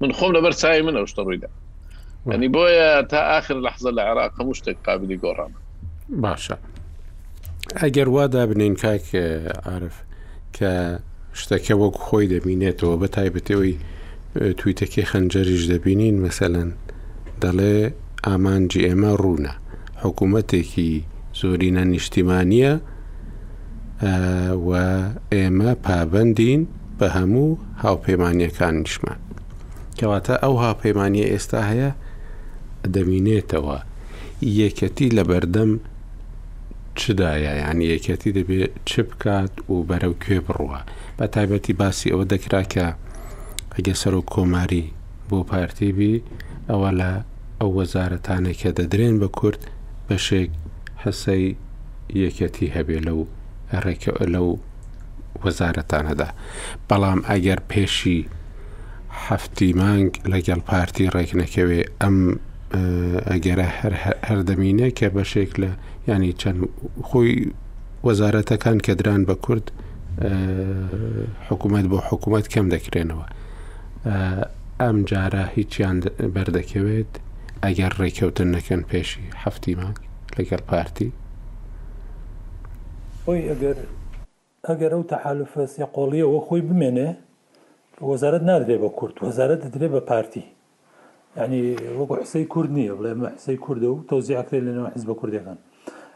من خۆم لەبەر چاوی من ئەو شتە ڕوویدا ئەنی بۆیە تا ئاخر لەحزە لە عێراق هەموو شتێک قابلی گۆڕانە باشە ئەگەر وا دابنین کاک عرف کە شتەکە وەک خۆی دەبینێتەوە بە تایبەتەوەی تویتەکەی خەنجەریش دەبینین مەسەەن دەڵێ ئامانجی ئێمە ڕوونە حکوومەتێکی زۆرینە نیشتیمانە و ئێمە پابندین بە هەموو هاوپەیمانییەکانیشمان. کەواتە ئەو هاوپەیمانییە ئێستا هەیە دەبینێتەوە یەکێتی لەبەردەم چدایە، یانی یەکێتی دەبێ چ بکات و بەرەو کوێ بڕوا. بە تایبەتی باسی ئەوە دەکرا کە ئەگە سەرۆک کۆماری بۆ پارتی بی، ئەوە لە ئەو وەزارەتانەی کە دەدرێن بە کورد بەشێک حسەی یەکێتی هەبێ لەو ڕێکە، لەو وەزارەتانەدا، بەڵام ئەگەر پێشی هەفتی مانگ لەگەڵ پارتی ڕێکنەکەوێ ئەم ئەگەرە هەردەمینە کە بەشێک لە ینی چەند خۆی وەزارەتەکان کە دران بە کورد حکوومەت بۆ حکوومەت کەم دەکرێنەوە ئەم جارە هیچیان بەردەکەوێت ئەگەر ڕێککەوتن نەکەن پێشی هەفتی مانگ لەگەڵ پارتی. خۆی ئەگەر ئەگەر ئەو تەحالوفە سێ قۆڵیە وەک خۆی بمێنێ وەزارەت نادرێ بە کورد وەزارەت دەدرێ بە پارتی یعنی وەکو حسەی کورد نییە بڵێ مە حسەی کوردە و تەوزیعکرێت لەنەوە حزبە کوردەکان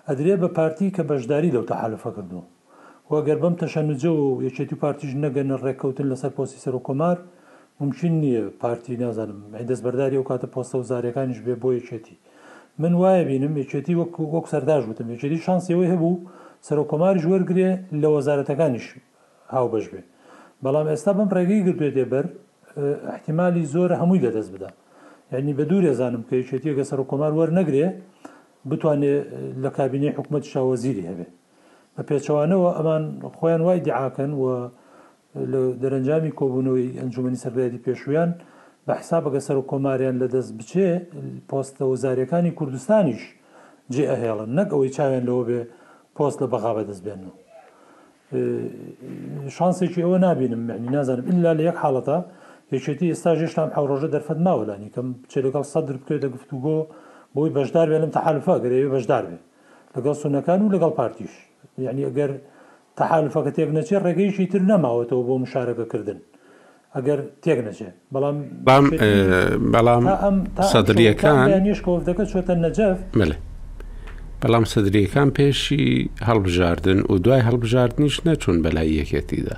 ئەدرێ بە پارتی کە بەشداری لەو تەحالفە کردو وەگەر بەم تەشەنوجەوە و یەکێتی و پارتیش نەگەنە ڕێککەوتن لەسەر پۆسی سەر و کۆمار ممکن نییە پارتی نازانم دەستبەرداری ئەو کاتە پۆستە وزاریەکانیش بێ بۆ یەکێتی من وایەبینم یەکێتی وەک وەک سەرداش وتم یەکێتی شانسی ئەوەی هەبوو سەرۆک کۆماریش وەرگرێ لە وەزارەتەکانیش هاوبەش بێ بەڵام ئێستا بەم ڕێگەی گرتوێتێ بەر احتیمالی زۆرە هەمووی لەدەست بدا یعنی بە دوورێ زانم کە یەکێتیەگە سەرۆک کۆمار وەرنەگرێ بتوانێ لە کابینەی حکوومەت شاوەزیری هەبێ بە پێچەوانەوە ئەمان خۆیان وای دیعاکەن و لە دەرەنجامی کۆبوونەوەی ئەنجومەنی سەرکردایەتی پێشوویان بە حساب ئەگەر سەرۆککۆماریان لە دەست بچێ پۆستە وزاریەکانی کوردستانیش جێ ئەهێڵن نەک ئەوەی چاویان لەوە بێ پۆست لە بەغا بەدەست بێنن و شانسێکی ئەوە نابینم معنی نازانم ئللا لە یەک حاڵەتە یەکێتی ئێستا ژێشتام حەو ڕۆژە دەرفەت ماوە لانی کەم بچێ لەگەڵ سەدر بکەوێتە گفتوگۆ بۆی بەشدار بێ لەم تەحالفە گەرەوێ بەشدار بێ لەگەڵ سونەکان و لەگەڵ پارتیش یعنی ئەگەر تەحالوفەکە تێک نەچێ ڕێگەیەکی تر نەماوەتەوە بۆ مشارەکە کردن ئەگەر تێک نەچێ بەڵام بەڵام شێتی بەڵام تا ئەم تا ئەم شەوە تا سەدریەکان بەیانیش کە وەفدەکە چۆتە نەجەف بەلێ بەڵام سەدریەکان پێشی هەڵبژاردن و دوای هەڵبژاردنیش نەچوون بەلای یەکێتیدا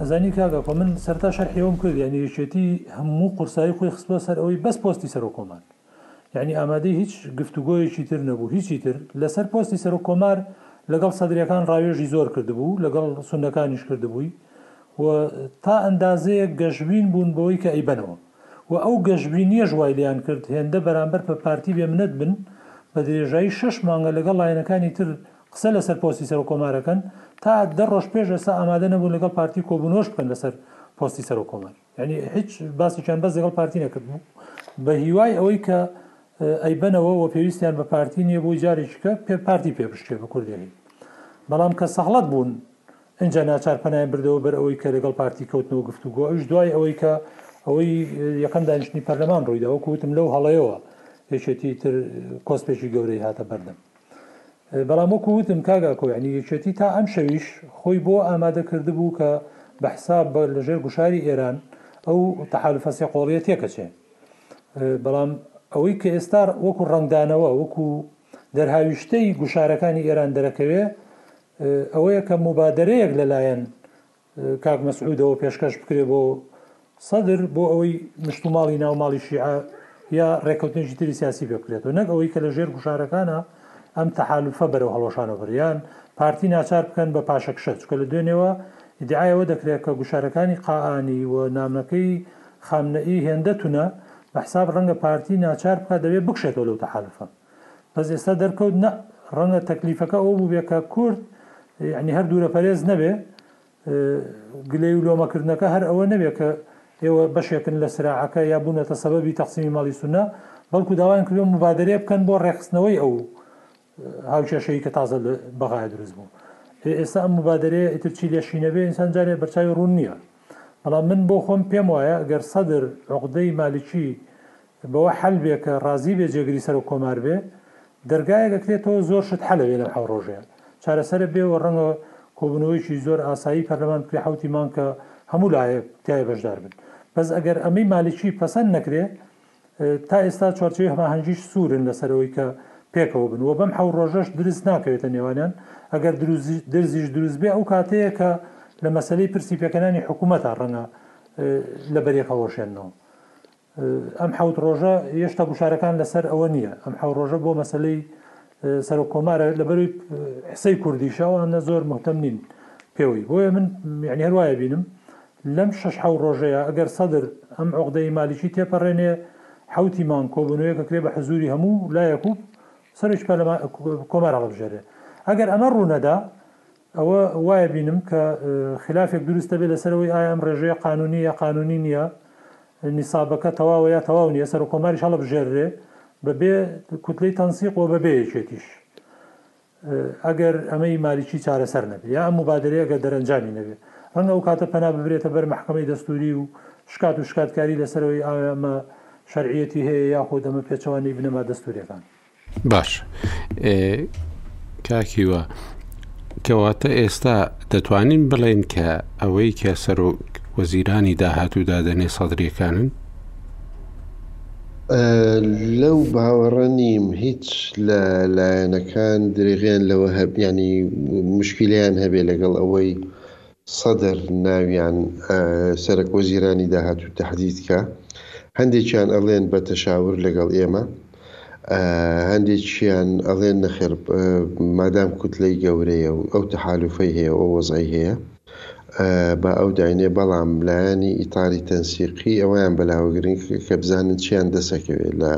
ئەزانی کاک ئاکۆ من سەرەتا شەرحی ئەوەم کرد یانی یەکێتی هەموو قورسایی خۆی خستووە سەر ئەوەی بەس پۆستی سەرۆککۆمار یەعنی ئامادەی هیچ گفتوگۆیەکی تر نەبوو، هیچی تر، لەسەر پۆستی سەرۆک کۆمار لەگەڵ سەدریەکان ڕاوێژی زۆر کردبوو، لەگەڵ سوننەکانیش کردبووی و تا ئەندازەیەک گەشبین بوون بەوەی کە ئەیبەنەوە و ئەو گەشبینیەش وای لێیان کرد هێندە بەرامبەر پە پارتی بێ منەت بن، بە درێژایی شەش مانگە لەگەڵ لایەنەکانی تر قسە لەسەر پۆستی سەرۆک کۆمار ئەکەن، تا دە ڕۆژ پێش ئێستا ئامادە نەبوون لەگەڵ پارتی کۆبوونەوەش بکەن لەسەر پۆستی سەرۆک کۆمار. یانی هیچ باسێکیان بەس لەگەڵ پارتی نەکردبوو بە هیوای ئەوەی کە ئەیبەنەوە و پێویستیان بە پارتی نییە بۆی جارێکیکە پێ پارتی پێ بشکێ بە کوردێنی بەڵام کە سەحڵەت بوون ئەجا ناچار پەنای بردەوە بەر ئەوەی کە لەگەڵ پارتی کەوتنەوە گفتوگۆ ئەوش دوای ئەوەی کە ئەوەی یەکەم دانیشتنی پەرلەمان ڕوویداوە کوتم لەو هەڵەیەوە یەکێتی تر کۆسپێکی گەورەی هاتە بەردەم بەڵام وەکو وتم کاک ئاکۆ یەعنی یەکێتی تا ئەم شەویش خۆی بۆ ئامادە کردبوو کە بە حساب بە لە ژێر گوشاری ئێران ئەو تەحالوفە سێ قۆڵیە تێکەچێ بەڵام ئەوەی کە ئێستا وەکو ڕەنگدانەوە وەکو دەرهاویشتەی گوشارەکانی ئێران دەرەکەوێ ئەوەیە کە مبادرەیەک لەلایەن کاک مەسعودەوە پێشکەش بکرێ بۆ سەدر بۆ ئەوەی مشت و ماڵی ناو ماڵی شیعە یا ڕێککەوتنێکی تری سیاسی پێ بکرێتەوە نەک ئەوەی کە لە ژێر گوشارەکانە ئەم تەحالفە بەرەو هەڵۆشانە بڕیان پارتی ناچار بکەن بە پاشەکشە چکە لە دوێنێەوە دیعاەوە دەکرێت کە گوشارەکانی قائانی و نامەکەی خامنەئی هێندە تونە بە حساب ڕەنگە پارتی ناچار بکە دەبێت بکشێتەوە لەو تەحالفە بەس ئێستا دەرکەوت نە ڕەنگە تەکلیفەکە ئەوە بووبێ کە کورد یعنی هەر دوورە پەرێز نەبێ گلەی و لۆمەکردنەکە هەر ئەوە نەبێ کە ئێوە بەشێکن لە سراعەکە یا بوونەتە سەبەبی تەقسیمی ماڵی سونە بەڵکو داوایان کردو مبادرەیە بکەن بۆ ڕێخستنەوەی ئەو هاوکێشەی کە تازە بەغای دروست بوو ئێستا ئەم مبادرەیە ئیتر چی لێشینەبێ ئینسان جارێ بەرچوی ڕوون نییە بەڵام من بۆ خۆم پێم وایە گەر سەدر عقدەی مالکی بەوە حەل بێ کە ڕازی بێ جێگری سەرۆک کۆمار بێ دەرگایەک ئەکرێتەوە زۆر شت حەل ئەبێ لەم حەو ڕۆژەیا چارەسەر ئەبێ و ڕەنگە کۆبونەوەیەکی زۆر ئاسایی پەرلەمان بکرێ حەوتی مانگ کە هەموو لایەک تیایە بەشدار بن بەس ئەگەر ئەمەی مالکی پەسەند نەکرێ تا ئێستا چوارچێوی هەماهەنگیش سورن لەسەر ئەوەی کە پێکەوە بن وە بەم حەو ڕۆژەش درز ناکەوێتە نێوانیان ئەگەر درزیش دروست بێ ئەو کاتەیە کە لە مەسەلەی پرسی پێکەنانی حکومەتا ڕەنگە لەبەریەک هەڵوەشێنەوە ئەم حەوت ڕۆژە یێشتا گوشارەکان لەسەر ئەوە نیە ئەم حەو ڕۆژە بۆ مەسەلەی سەرۆک کۆمارە لەبەروی قسەی کوردیشە ئەوانە زۆر مهتەم نین پێوەی بۆیە من یعنی هەروایە بینم لەم شش حەو ڕۆژەیە ئەگەر سەدر ئەم عقدەی مالیکی تێپەڕێنێ حوتی مانگ کۆبوونەوەیە کە کرێ بە حزوری هەموو لایەکوب سەرش پەرلەمان کۆمار هەڵبژێرێ ئەگەر ئەمە ڕوونەدا ئەوە وایە بینم کە خیلافێک دروست دەبێت لەسەر ئەوەی ئایا ئەم ڕێژەیە قانونی یا قانونی نییە، نیسابەکە تەواوە یا تەواو نییە، سەرۆککۆماریش هەڵەبژێررێ بە بێ کوتلەی تەنسیق و بە بێ یەکێتیش ئەگەر ئەمەی مالیکی چارەسەر نەبێ یا ئەم موبادەرەیە ئەگەر دەرەنجامی نەبێ ڕەنگە ئەو کاتە پەنا ببرێتە بەر مەحکەمەی دەستوری و شکات و شکاتکاری لەسەرەوەی ئایا ئەمە شەرعیەتی هەیە یاخود ئەمە پێچەوانەی بنەما دەستوریەکان. باشە کاک هیوا کەواتە ئێستا دەتوانین بڵێین کە ئەوەی کە سەرۆک وەزیرانی داهاتوو دادەنێ سەدرەکانن لەو باوەڕە نیم هیچ لە لایەنەکان درێغیان لەوە هەبیانی مشکلیان هەبێ لەگەڵ ئەوەی سەدر ناویان سەرەک وەزیرانی داهاتوو تەحدید کا هەندێکیان ئەڵێن بە تەشاور لەگەڵ ئێمە هەندێکیان ئەڵێن نەخێر مادام کوتلەی گەورەیە و ئەو تەحالوفەی هەیە ئەو وەزعی هەیە با ئەو داینێ بەڵام لایەنی ئیتاری تەنسیقی ئەوەیان بەلاوەگرنگ کە بزانن چیان دەسەکەوێ لە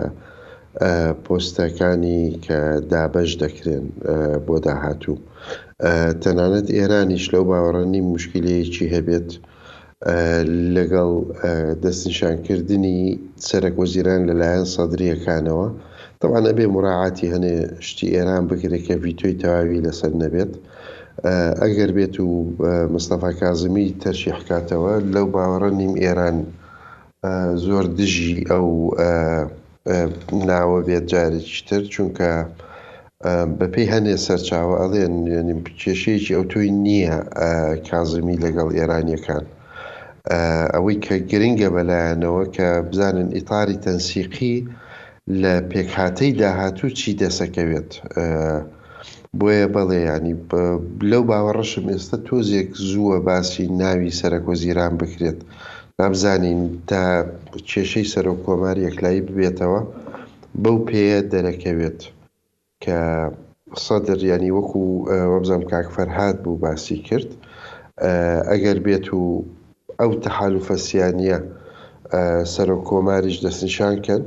پۆستەکانی کە دابەش دەکرێن بۆ داهاتوو. تەنانەت ئێرانیش لەو باوەڕە نیم مشکیلەیەکی هەبێت لەگەڵ دەستنیشانکردنی سەرەک وەزیران لەلایەن سەدرییەکانەوە، تەبعەن ئەبێ موراعاتی هەنێ شتی ئێران بکرێت کە ڤیتۆی تەواوی لەسەر نەبێت. ئەگەر بێت و مستەفا کازمی تەرشیح کاتەوە لەو باوەڕە نیم ئێران زۆر دژی ئەو ناوە بێت جارێکی تر چونکە بە پێی هەنێ سەرچاوە ئەڵێن یەنی کێشەیەکی ئەوتۆی نییە کازمی لەگەڵ ئێرانیەکان ئەوەی کە گرنگە بەلایەنەوە کە بزانن ئیتاری تەنسیقی لە پێکهاتەی داهاتوو چی دەسەکەوێت بۆیە بەڵێ یانی لەو باوەڕەشم ئێستا تۆزێک زووە باسی ناوی سەرەک وەزیران بکرێت نابزانین تا کێشەی سەرۆک کۆمار یەکلایی ببێتەوە بەو پێیە دەرەکەوێت کە سەدر یانی وەکو وەبزانم کاک فەرهاد بوو باسی کرد ئەگەر بێت و ئەو تەحالوفە سیانییە سەرۆک کۆماریش دەستنیشان کرد،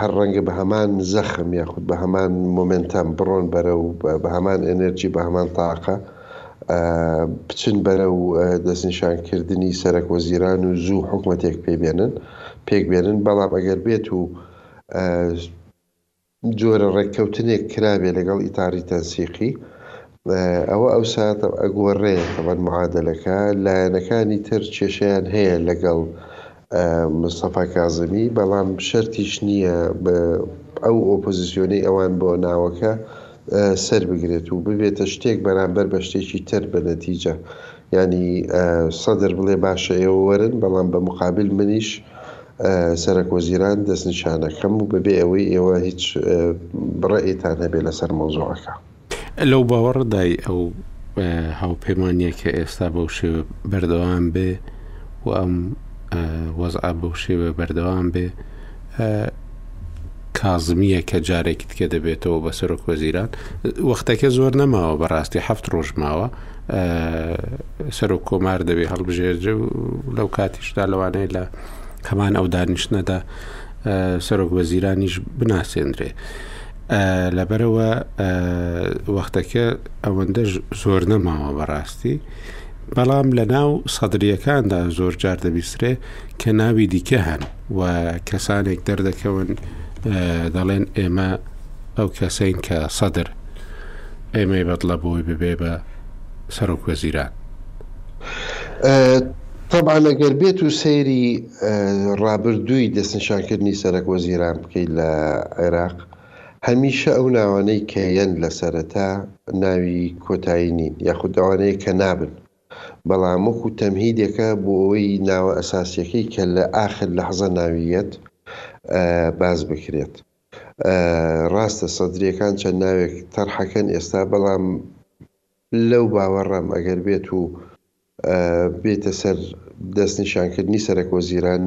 هەر ڕەنگە بە هەمان زەخم یاخود بە هەمان مۆمێنتەم بڕۆن بەرەو بە هەمان ئێنێرجی بە هەمان تاقە بچن بەرەو دەستنیشان کردنی سەرەک وەزیران و زوو حکومەتێک پێ بێنن پێک بێنن بەڵام ئەگەر بێت و جۆرە ڕێککەوتنێک کرابێ لەگەڵ ئیتاڕی تەنسیقی ئەوە ئەوساتە ئەگۆڕێ تەبەن معادەلەکە لایەنەکانی تر کێشەیان هەیە لەگەڵ مستەفا کازمی بەڵام شەرتیش نییە ئەو ئۆپۆزیسیۆنەی ئەوان بۆ ناوەکە سەربگرێت و ببێتە شتێک بەرامبەر بە شتێکی تر بە نەتیجە یانی سەدر بڵێ باشە ئێوە وەرن بەڵام بە مقابل منیش سەرەک وەزیران دەستنیشانەکەم و بەبێ ئەوەی ئێوە هیچ بڕەئتان هەبێ لەسەر مەوزوعەکە. لەو باوەڕەدای ئەو هاوپەیمانیە کە ئێستا بەو شێوە بەردەوام بێ و ئەم وەزعە بەو شێوە بەردەوام بێ کازمیە کە جارێکی تکە دەبێتەوە بە سەرۆک وەزیران وەختەکە زۆر نەماوە بەڕاستی هەفت ڕۆژ ماوە سەرۆک کۆمار دەبێ هەڵبژێرجە و لەو کاتیشدا لەوانەیە لە هەمان ئەو دانیشتنەدا سەرۆک وەزیرانیش بناسێنرێ. لەبەرەوە وەختەکە ئەوەندە زۆر نەماوە بەڕاستی بەڵام لە ناو سەدرریەکاندا زۆر جار دەبیسرێ کە ناوی دیکە هەن و کەسانێک دەردەکەون دەڵێن ئێمە ئەو کەسین کە سەدر ئێمەی بەدڵە بۆی ببێ بە سەرۆک وەزیران. تەبعەن ئەگەر بێت و سەیری ڕابردووی دەستنیشانکردنی سەرەک وەزیران بکەی لە عێراق هەمیشە ئەو ناوانەی کە یەن لە سەرەتا ناوی کۆتایی نین یاخود ئەوانەیە کە نابن بەڵام وەکو تەمهیدێکە بۆ ئەوەی ناوە ئەساسیەکەی کە لە ئاخر لەحزە ناوی یەت باس بکرێت. ڕاستە سەدریەکان چەند ناوێک تەرحەکەن ئێستا بەڵام لەو باوەڕەم ئەگەر بێت و بێتە سەر دەست نیشانکردنی سەرەک وەزیران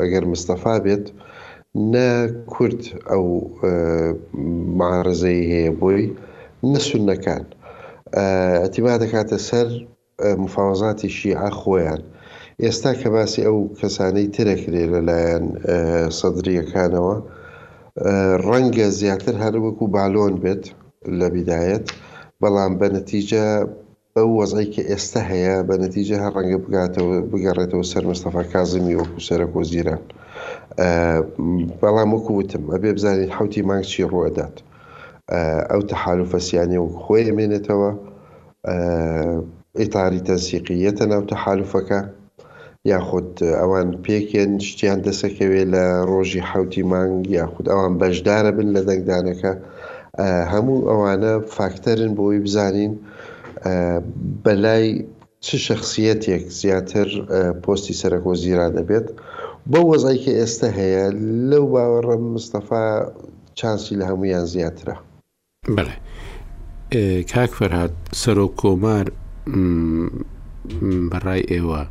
ئەگەر مستەفا بێت نە کورد ئەو معارزەی هەیە بۆی نە سونەکان ئەتیما دەکاتە سەر مفاوەزاتی شیعە خۆیان ئێستا کە باسی ئەو کەسانەی ترەکرێ لە لایەن سەدرییەکانەوە ڕەنگە زیاتر هەر وەکوو بالۆن بێت لە بیدایەت بەڵام بە نەتیجە بەو وەزعەی کە ئێستا هەیە بە نەتیجە هەر ڕەنگە بگاتەوە بگەڕێتەوە سەر مستەفا کازمی وەکوو سەرەک وەزیران بەڵام وەکوو وتم ئەبێ بزانین حەوتی مانگ چی ڕوو ئەدات. ئەو تەحالوفە سیانە وەکو خۆی ئەمێنێتەوە، ئیتاری تەنسیقییەتە ناو تەحالوفەکە، یاخود ئەوان پێکێن شتیان دەسەکەوێ لە ڕۆژی حەوتی مانگ یاخود ئەوان بەشدارە بن لە دەنگدانەکە، هەموو ئەوانە فاکتەرن بۆی بزانین بەلای چ شەخسیەتێک زیاتر پۆستی سەرەک وەزیران ئەبێت بەو وەزعەی کە ئێستە هەیە لەو باوەڕەم مستەفا چانسی لە هەموویان زیاترە. بەڵێ کاک فەرهاد سەرۆک کۆمار بەڕای ئێوە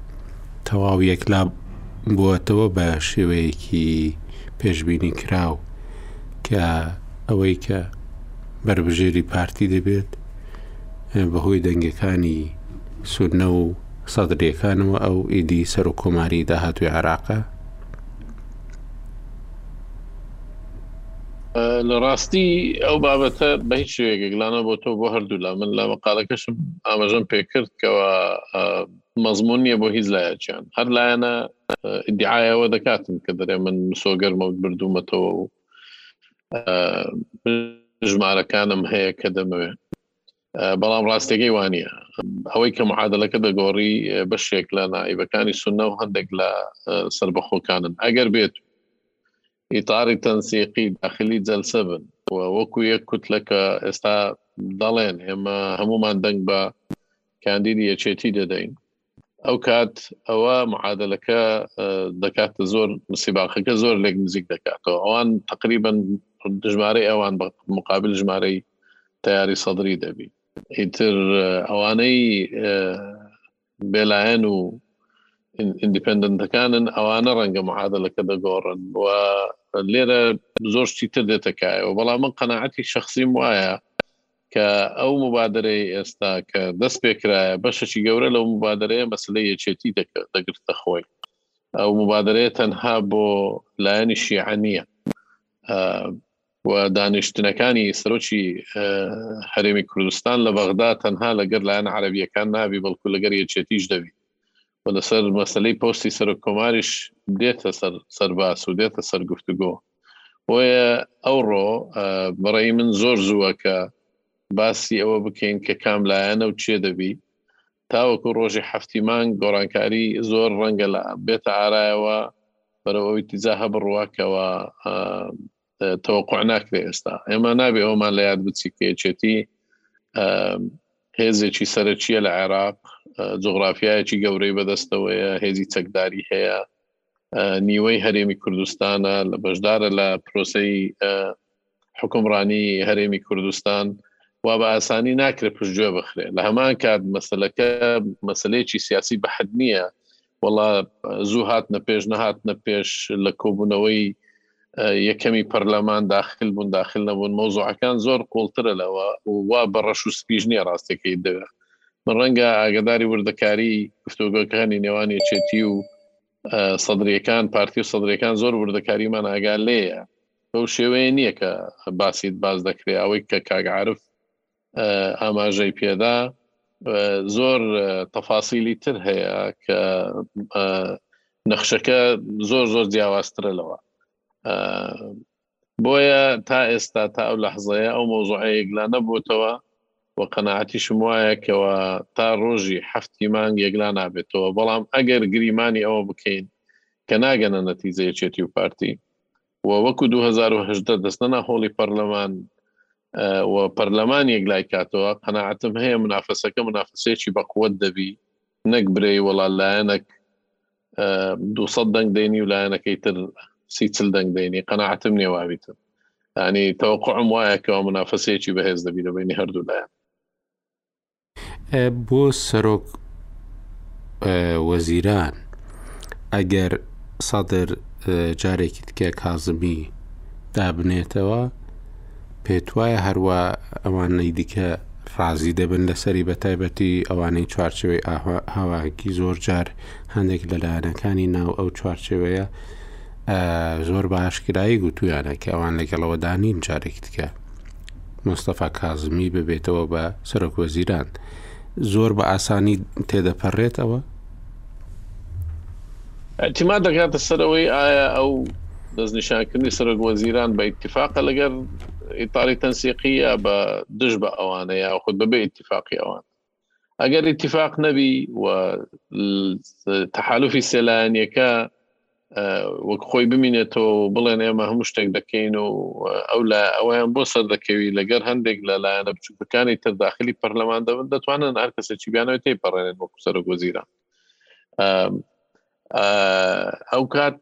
تەواو یەکلا بووەتەوە بە شێوەیەکی پێشبینی کراو کە ئەوەی کە بەربژێری پارتی دەبێت بەهۆی دەنگەکانی سوننە و سەدریەکانەوە ئەو ئیدی سەرۆک کۆماری داهاتوی عێراقە لە ڕاستی ئەو بابەتە بە هیچ شوێگەگلانە بۆ تۆ بۆ هەردوو لا من لە مەقالەکەشم ئاماژەم پێکرد کەەوە مەزمون نییە بۆ هیچ لایەکیان هەر لایەنە دیعاەوە دەکاتن کە دەرێ من مسۆگەرمە بردوومەتەوە و ژمارەکانم هەیە کە دەمەوێت بەڵام ڕاستەکەی وانە ئەوەی کە معادلەکە دەگۆڕی بەشێک لە نائیبەکانی سنە و هەندێک لە سربەخۆکانن ئەگەر بێت ئیتاری تەنسیقی داخلی جەلسە بن و وەکو یەک کوتلەکە ئێستا دەڵێن ئێمە هەمومان دەنگ بە کاندیدی یەچێتی دەدەین ئەو کات ئەوە معادلەکە دەکاتە زۆر مسیباقەکە زۆر لێک نزیک دەکاتەوە ئەوان تقریبن ژمارەی ئەوان بە مقابل ژمارەی تیاری سەدری دەبی ئیتر ئەوانەی بێلایەن و ئیندیپندنتەکانن ئەوانە ڕەنگە معادلەکە دەگۆڕن و لێرە زۆر شتی تر دێتەکایەوە بەڵام من قەنەعەتی شخصیم وایە کە ئەو موبادەرەی ئێستا کە دەست پێکرایە بەشەکی گەورە لەو موبادەرەیە مەسلەی یەکێتی دەگرتە خۆی ئەو موبادەرەیە تەنها بۆ لایەنی شیعە نییە و دانیشتنەکانی سەرۆکی هەرێمی کوردستان لە بەغدا تەنها لەگەر لایەن عربیەکان نابی بەڵکو لەگەر یەکێتیش دەبی و لەسەر مەسلەی پۆستی سەرۆک کۆماریش دێتە سەر سەرباس و دێتە سەر گفتوگۆ بۆیە ئەوڕۆ بەڕێی من زۆر زووە کە باسی ئەوە بکەین کە کام لایەنە و چێ دەبی تاوەکو ڕۆژی هەفتی مانگ گۆڕانکاری زۆر ڕەنگە لە بێتە ئارایەوە بەرەو ئەوی تیجا هەبڕواکەوە تەوەقع ناکرێ ئێستا ئێمە نابێ ئەومان لە یاد بچی کێچێتی هێزێکی سەرەکیە لە عێراق جغرافایەکی گەورەی بەدەستەوەیە هێزی چەکداری هەیە نیوەی هەرێمی کوردستانە لە بەشدارە لە پرۆسەی حکومڕانی هەرێمی کوردستان و بە ئاسانی ناکرێت پشتگوێ بخرێت لە هەمان کات مەسلەکە مەسلەیەکی سیاسی بەحد نییە وڵا زوو هاتنە پێش نەهاتنە پێش لە کۆبوونەوەی یەکەمی پەرلەمان داخل بوون داخل نەبوون مۆزوعەکان زۆر قوڵترە لەوە وا بە ڕەش و سپیش نیە ڕاستەکەی دەوێ من ڕەنگە ئاگداری وردەکاری گفتوگۆکانی نێوان یەچێتی و سەدرەکان پارتی و سەدرەکان زۆر وردەکاریمان ئاگا لێە بەو شێوەیە نییە کە باسیت باز دەکرێت ئەوەی کە کاگعاعرف ئاماژەی پێدا زۆر تەفاسیلی تر هەیە کە نەخشەکە زۆر زۆر جیاوازترە لەوە بۆیە تا ئێستا تا ئەو لەحزەیە ئەو مۆزۆعەیەک لا نەبووتەوە و قەنەعاتیشم وایە کەەوە تا ڕۆژی هەفتی مانگ یەکلا نابێتەوە بەڵام ئەگەر گریمانی ئەوە بکەین کە ناگەنە نەتیزەیەچێتی و پارتی و وەکو دوو هەزار و هەژدە دەستنەنا هۆڵی پەرلەمان و پەرلەمان یەک لای کاتەوە قەناعەتم هەیە منافەسەکە منافەسێکی بەقوت دەبی نەک برەی وەڵا لایەنەک دو دەنگ دەینی و لایەنەکەی تر سی چل دەنگ دەینی قەنەعاتم نێواویتم ینی تەوەقعم وایە کەەوە منافەسێکی بەهێز دەبی لە بینی هەردوو لایەن بۆ سەرۆک وەزیران ئەگەر سەدر جارێکی تکە کازمی دابنێتەوە پێتوایە هەروە ئەوانەی دیکە ڕازی دەبن لەسەری بە تایبەتی ئەوانەی چوارچەوەی هاواکی زۆر جار هەندێک لە لایەنەکانی ناو ئەو چوارچەوەیە زۆر باشکرایی گوتویانە کە ئەوان لەگەڵەوەدانین جارێک دیکە مستەفا کازمی ببێتەوە بە سەرۆک وەزیران زۆر بە ئاسانی تێدەپەڕێتەوە؟ ئەتیما دەگاتە سەرەوەی ئایا ئەو دەستنیشانکردنی سەرۆک وەزیران بە ئیتفاقە لەگەر ئیتاری تەنسیقی یا بە دژ بە ئەوانە یا خود بەبێ ئیتفاقی ئەوان؟ ئەگەر اتفاق نەبی و تحالفی سێلایەنەکە وەک خۆی بمینێتەوە بڵێن ئێمە هەموو شتێک دەکەین و ئەو لە ئەویان بۆ سەر دەکەوی لەگەر هەندێک لە لایەنە بچووکەکانی تر داخلی پەرلەمان دەبن دەتوانن هەر کەسە چی بیانەوە تی پەڕێنێت وەکو سەر گۆزیران ئەو کات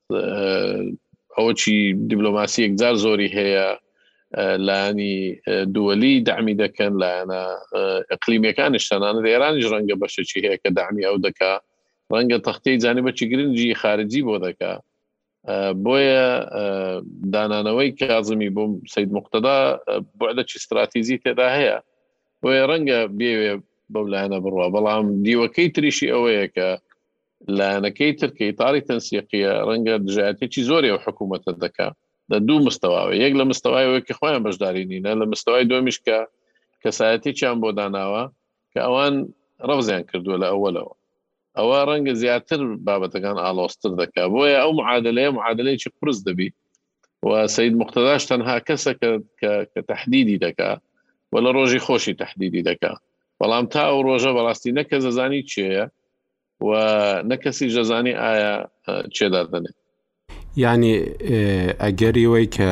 ئەوەی دیبلۆماسی یەکجار زۆری هەیە لایانی دووەلی دامی دەکەن لایەنە ئەقلیمەکانش تەنان لە ئێرانیش ڕەنگە بەشەکی هەیە کە دامی ئەو دەکا ڕەنگە تەختی جانبەکی گرنگی خارجی بۆ دەکا بۆیە دانانەوەی کازمی بووم سید مختدا بەدەکی استراتیزی تێدا هەیە بۆیە ڕەنگە بێوێ بەو لایەنە بڕوا بەڵام دیوەکەی تریشی ئەوەیە کە لایەنەکەی تر کە ئیتاڵی تەنسیقیە ڕەنگە دژایەتێکی زۆری و حکوومەتە دەکا لە دوو مستەواوە یەک لە مستەوایەوەی کە خۆیان بەشداری نینە لە مستەوای دومیش کە کەسایەتێکیان بۆ داناوە کە ئەوان ڕەفزیان کردووە لە ئەوەلەوە ئەوە ڕەنگە زیاتر بابەتەکان ئالۆستر دەکا بۆیە ئەو معادلەیە معادلەیەکی قرس دەبی و سید مختداش تەنها کەسە کە تهدیدی دەکا و لە ڕۆژی خۆشی تهدیدی دەکا بەڵام تا ئەو ڕۆژە بەڕاستی نەکە زەزانی چێە و نە کەسیش دەزانی ئایا چێ دادەنێت یعنی ئەگەری وەی کە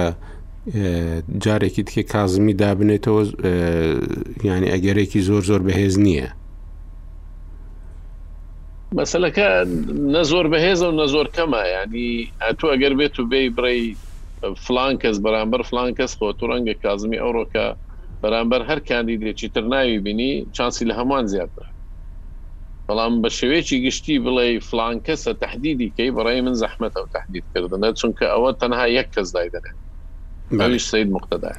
جارێکی تکە کازمی دابنێتەوە ینی ئەگەرێکی زۆر زۆر بەهێز نییە مەسلەکە نە زۆر بەهێزە و نە زۆر کەمە ینی ئەتو ئەگەر بێت و بێی بڕی فلان کەس بەرامبەر فلان کەس خۆ تو ڕەنگە کازمی ئەوڕۆکە بەرامبەر هەر کاندیدێکی تر ناوی بینی چانسی لە هەمووان زیاترە بەڵام بە شێوەیەکی گشتی بڵێی فڵان کەسە تەهدیدی کەی بەڕای من زەحمەتە ئەو تەهدید کردنە چونکە ئەوە تەنها یەک کەس دایدەنێت ئەویش سەید موقتەدایە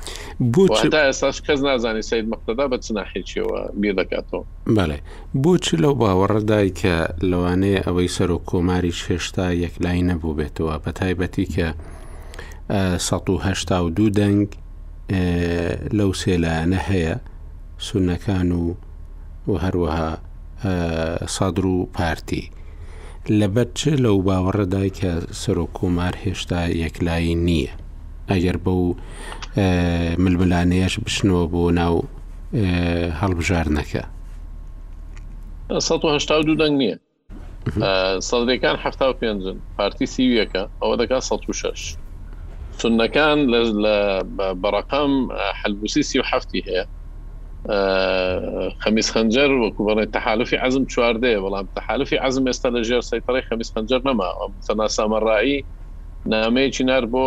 بۆ هەتا ئێستاش کەس نازانی سەید موقتەدا بە چ ناحێکیەوە بیر دەکاتەوە. بەڵێ بۆ چ لەو باوەڕەدای کە لەوانەیە ئەوەی سەرۆک کۆماریش هێشتا یەکلایی نەبووبێتەوە بە تایبەتی کە سەد و هەشتا و دوو دەنگ لەو سێ لایەنە هەیە سونەکان و و هەروەها سەدر و پارتی لەبەر چ لەو باوەڕەدا کە سەرۆک کۆمار هێشتا یەکلایی نییە ئەگەر بەو ململانەیەش بشنەوە بۆ ناو هەڵبژاردنەکە. سەد و هەشتا و دوو دەنگ نییە سەدرەکان حەفتا و پێنجن پارتی سی و یەکە ئەوە دەکا سە و شش سنەکان لە بەڕقم حلبوسی سی و هەفتی هەیە خەمیس خەنجەر وەکو بەڵێ تەحالفی عزم چواردەیە بەڵام تەحالفی عزم ئێستا لە ژێر سەیتەڕی خەمیس خەنجەر نەما سەناسامەڕایی نامەیەکی نار بۆ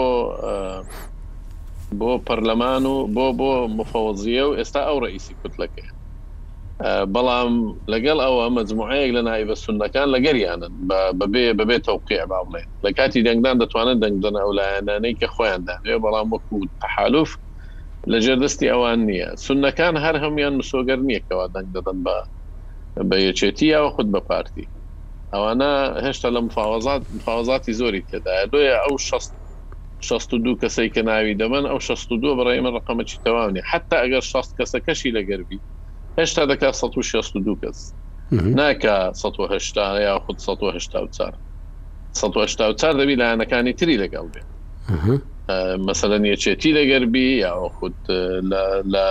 بۆ پەرلەمان و بۆ بۆ مفەوەزیە و ئێستا ئەو ڕئیسی کوتلەکەی بەڵام لەگەڵ ئەوە مەجموعەیەک لە نائیبە سوننەکان لەگەریانن بەبێ بەبێ تەوقیع با بڵێین لە کاتی دەنگدان دەتوانن دەنگ بدەنە ئەو لایەنانەی کە خۆیان دەیانەوێت بەڵام وەکو تەحالوف لە ژێر دەستی ئەوان نییە سوننەکان هەر هەمویان مسۆگەر نییە کەوا دەنگ دەدەن بە بە یەکێتی یاوە خود بە پارتی ئەوانە هێشتا لە مفاوەزات مفاوەزاتی زۆری تێدایە لۆیە ئەو شەست شەست و دوو کەسەی کە ناوی دەبەن ئەو شەست و دووە بەڕای ئێمە ڕەقەمەکی تەواو نیە حەتا ئەگەر شەست کەسەکەشی لەگەر بی هێشتا دەکا سەد و شەست و دوو کەس ناکا سەد و هەشتا یاخود سەد و هەشتا و چار سەد و هەشتا و چار دەبی لایەنەکانی تری لەگەڵ بێ مەسەلەن یەکێتی لەگەر بی یاخود لە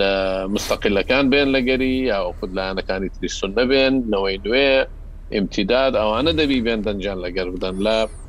لە مستەقلەکان بێن لەگەری یاخود لایەنەکانی تری سون نەبێن نەوەی نوێ ئیمتیداد ئەوانە دەبی بێن دەنجان لەگەر بدەن لە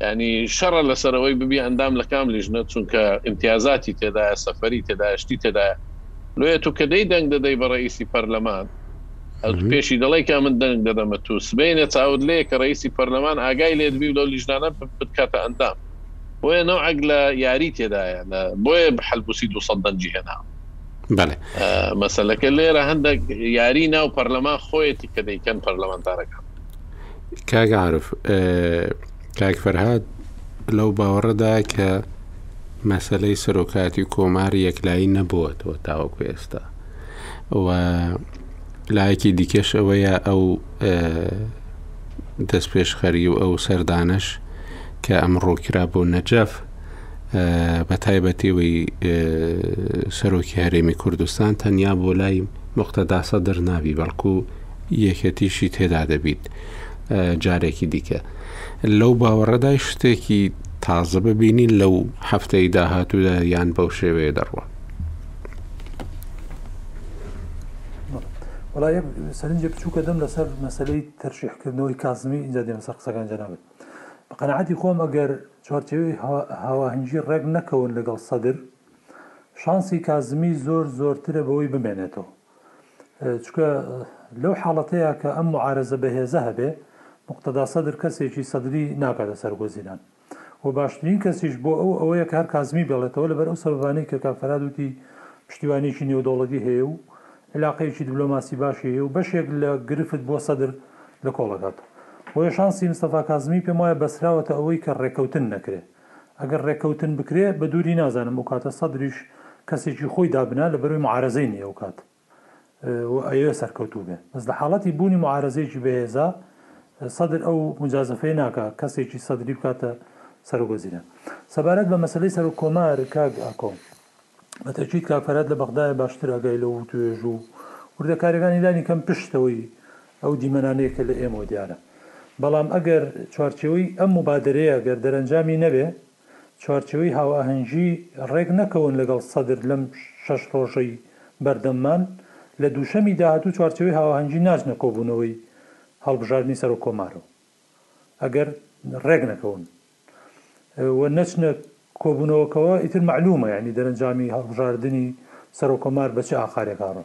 یانی شەڕە لەسەر ئەوەی ببی ئەندام لە کام لیژنە چونکە ئیمتیازاتی تێدایە سەفەری تێدایە شتی تێدایە لۆیە تو کە دەی دەنگ دەدەی بە ڕەئیسی پەرلەمان ئەو تو پێشی دەڵێی کا من دەنگ دەدەمە تو سبەینێ چاوت لێیە کە ڕەئیسی پەرلەمان ئاگای لێت بی و لەو لیژنانە بتکاتە ئەندام بۆیە نەوعەک لە یاری تێدایە لە بۆیە بە حەلبوسی دوو سەد دەنگی هێناوە بەڵێ مەسەلەکە لێرە هەندێک یاری ناو پەرلەمان خۆیەتی کە دەیکەن پەرلەمانتارەکان. کاک عرف کاک فەرهاد لەو باوەڕەدا کە مەسلەی سەرۆکاتی کۆمار یەکلایی نەبووەتەوە تاوەکو ئێستا و لایەکی دیکەش ئەوەیە ئەو دەست پێشخەری و ئەو سەردانش کە ئەمڕۆ کرا بۆ نەجەف بە تایبەتیەوەی سەرۆکی هەرێمی کوردستان تەنیا بۆ لای مختدا سەدر نابی بەڵکو یەکێتیشی تێدا دەبیت جارێکی دیکە لەو باوەڕەدای شتێکی تازە ببینین لەو هەفتەی داهاتوودا یان بەو شێوەیە دەڕوە وڵا یەک سەرنجە بچووکە دەم لەسەر مەسلەی تەرشیحکردنەوەی کازمی ئینجا دێمە سەر قسەکان جەنابێت بە قەنەعەتی خۆم ئەگەر چوارچەوەی هاواهنگی ڕێک نەکەون لەگەڵ سەدر شانسی کازمی زۆر زۆرترە بەوەی بمێنێتەوە چونکە لەو حاڵەتەیا کە ئەم موعارەزە بەهێزە هەبێ، موقتەدا سەدر کەسێکی سەدری ناکاتە سەر وەزیران و باشترین کەسیش بۆ ئەو ئەوەیە کە هەر کازمی بێڵێتەوە لەبەر ئەو سەبەبانەی کە کاک فەرهاد وتی پشتیوانیەکی نێودەوڵەتی هەیە و علاقەیەکی دبلۆماسی باشی هەیە و بەشێک لە گرفت بۆ سەدر لە کۆڵ ئەکات. بۆیە شانسی مستەفا کازمی پێم وایە بەستراوەتە ئەوەی کە ڕێکەوتن نەکرێ. ئەگەر ڕێکەوتن بکرێ بە دووری نازانم ئەوکاتە سەدریش کەسێکی خۆی دابنا لە بەروی معارەزەی نیە ئەوکات و ئەیەوێ سەرکەوتوو بێ بەس لە حاڵەتی بوونی معارەزەیەکی بەهێزا سەدر ئەو مجازفەیە ناکا کەسێکی سەدری بکاتە سەرۆک وەزیران سەبارەت بە مەسلەی سەرۆک کۆمار کاک ئاکۆ بە تەئکید کاک فەرهاد لە بەغدایە باشتر ئاگای لەو وتوێژ و وردەکاریەکانی لانی کەم پشتەوەی ئەو دیمەنانەیە کە لە ئێمەوە دیارە بەڵام ئەگەر چوارچێوەی ئەم موبادەرەیە گەر دەرەنجامی نەبێ چوارچێوەی هاوئاهەنگی ڕێک نەکەون لەگەڵ سەدر لەم شەش ڕۆژەی بەردەممان لە دووشەمی داهاتوو چوارچێوەی هاوئاهەنگی ناچنە کۆبوونەوەی هەڵبژاردنی سەرۆک کۆمارەوە ئەگەر ڕێک نەکەون. و نەچنە کۆبونەوەکەوە ئیتر مەعلومە یەعنی دەرەنجامی هەڵبژاردنی سەرۆک کۆمار بە چ ئاقارێک ئاڕا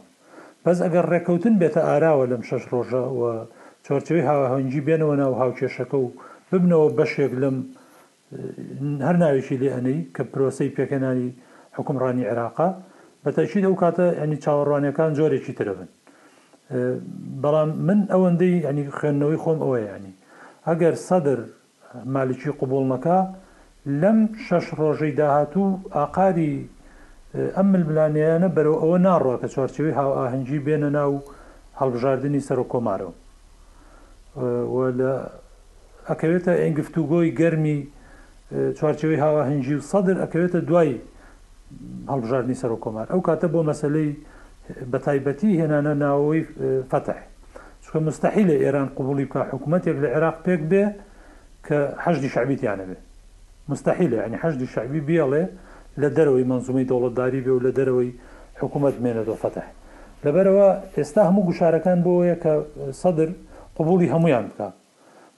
بەس ئەگەر ڕێکەوتن بێتە ئاراوە لەم شەش ڕۆژە و چوارچێوەی هاوهەنگی بێنەوە ناو هاوکێشەکە و ببنەوە بەشێک لەم هەر ناوێکی لێ ئەنەی کە پرۆسەی پێکهێنانی حکومڕانی عێراقە بەتەشید ئەو کاتە ئەنی چاوەڕوانەکان جۆرێکی ترەبن بەڵام من ئەوەندەی ئەنی خوێندنەوەی خۆم ئەوەیانی ئەگەر سەدر مالکی قبوڵ نەکا لەم شەش ڕۆژەی داهاتوو ئاقاری ئەم ململانێیانە بەرەو ئەوە ناڕوا کە چوارچێوەی هاوئاهەنگی بێنە ناو هەڵبژاردنی سەرۆک کۆمارەوە و لە ئەکەوێتە ئێنگفتوگۆی گەرمی چوارچێوەی هاوئاهەنگی و سەدر ئەکەوێتە دوای هەڵبژاردنی سەرۆک کۆمار ئەو کاتە بۆ مەسەلەی بە تایبەتی هێنانە ناوەوەی فەتح چکە مستحیلە ئێران قوبولی بکە حکوومەتێک لە عێراق پێک بێ کە حەشدی شعبی تیانەبێ مستحیلە یعنی حەشدی شعبی بیاڵێ لە دەرەوەی مەنزومەی دەوڵەتداری بێ و لە دەرەوەی حکوومەت مێنە دۆ فەتح لەبەرەوە ئێستا هەموو گوشارەکان بۆیە کە سەدر قوبولی هەمویان بکە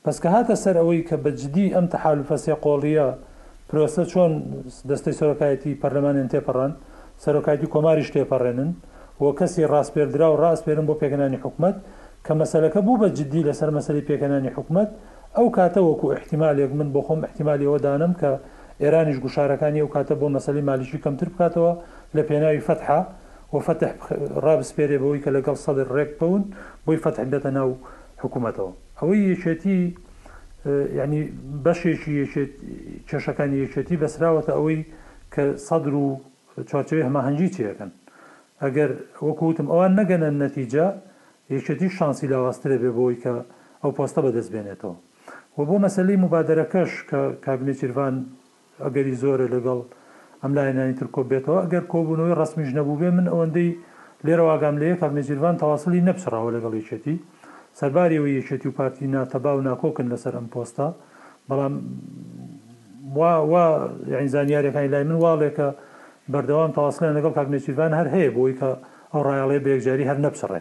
بەس کە هاتە سەر ئەوەی کە بە جدی ئەم تەحالوفە سێ قۆڵییە پرۆسە چۆن دەستەی سەرۆکایەتی پەرلەمانیان تێپەڕاند، سەرۆکایەتی کۆماریش تێپەڕێنن و کەسی ڕاسپێردراو ڕاسپێرن بۆ پێکهێنانی حکومەت، کە مەسەلەکە بوو بە جدی لە سەر مەسەلەی پێکهێنانی حکومەت، ئەو کاتە وەکو ئیحتیمالێک من بۆ خۆم ئیحتیمالی ئەوە دانەم کە ئێرانیش گوشارەکانی ئەو کاتە بۆ مەسەلەی مالیکی کەمتر بکاتەوە لە پێناوی فەتحا و فەتح ڕابسپێرێ بەوەی کە لە گەڵ سەدر ڕێک بکەون بۆی فەتح بێتە ناو حکومەتەوە ئەوەی یەکێتی یانی بەشێکی یەکێت کێشەکانی یەکێتی بەسراوەتە ئەوەی کە سەدر و چوارچێوەی هەماهەنگی چیەکەن ئەگەر وەکوتم ئەوان نەگەنە نەتیجە یەکێتی شانسی لاوازترە بێ بۆی کە ئەو پۆستە بەدەست بێنێتەوە وە بۆ مەسەلەی مبادەرەکەش کە کاک نێچیرڤان ئەگەری زۆرە لەگەڵ ئەم لایەنانەی تر کۆببێتەوە، ئەگەر کۆبوونەوەی ڕەسمیش نەبووبێ، من ئەوەندەی لێرەوە ئاگام لێیە کاک نێچیرڤان تەواسولی نەپچڕاوە لەگەڵ یەکێتی، سەرباری ئەوەی یەکێتی و پارتی نا تەبا و ناکۆکن لەسەر ئەم پۆستە، بەڵام وا وا یانی زانیاریەکانی لای من واڵێکە بەردەوام تەواسولیان لەگەڵ کاک نێچیرڤان هەر هەیە بۆ ئەوەی کە ئەو ڕایەڵەیە بەیەکجاری هەر نەپچڕێ.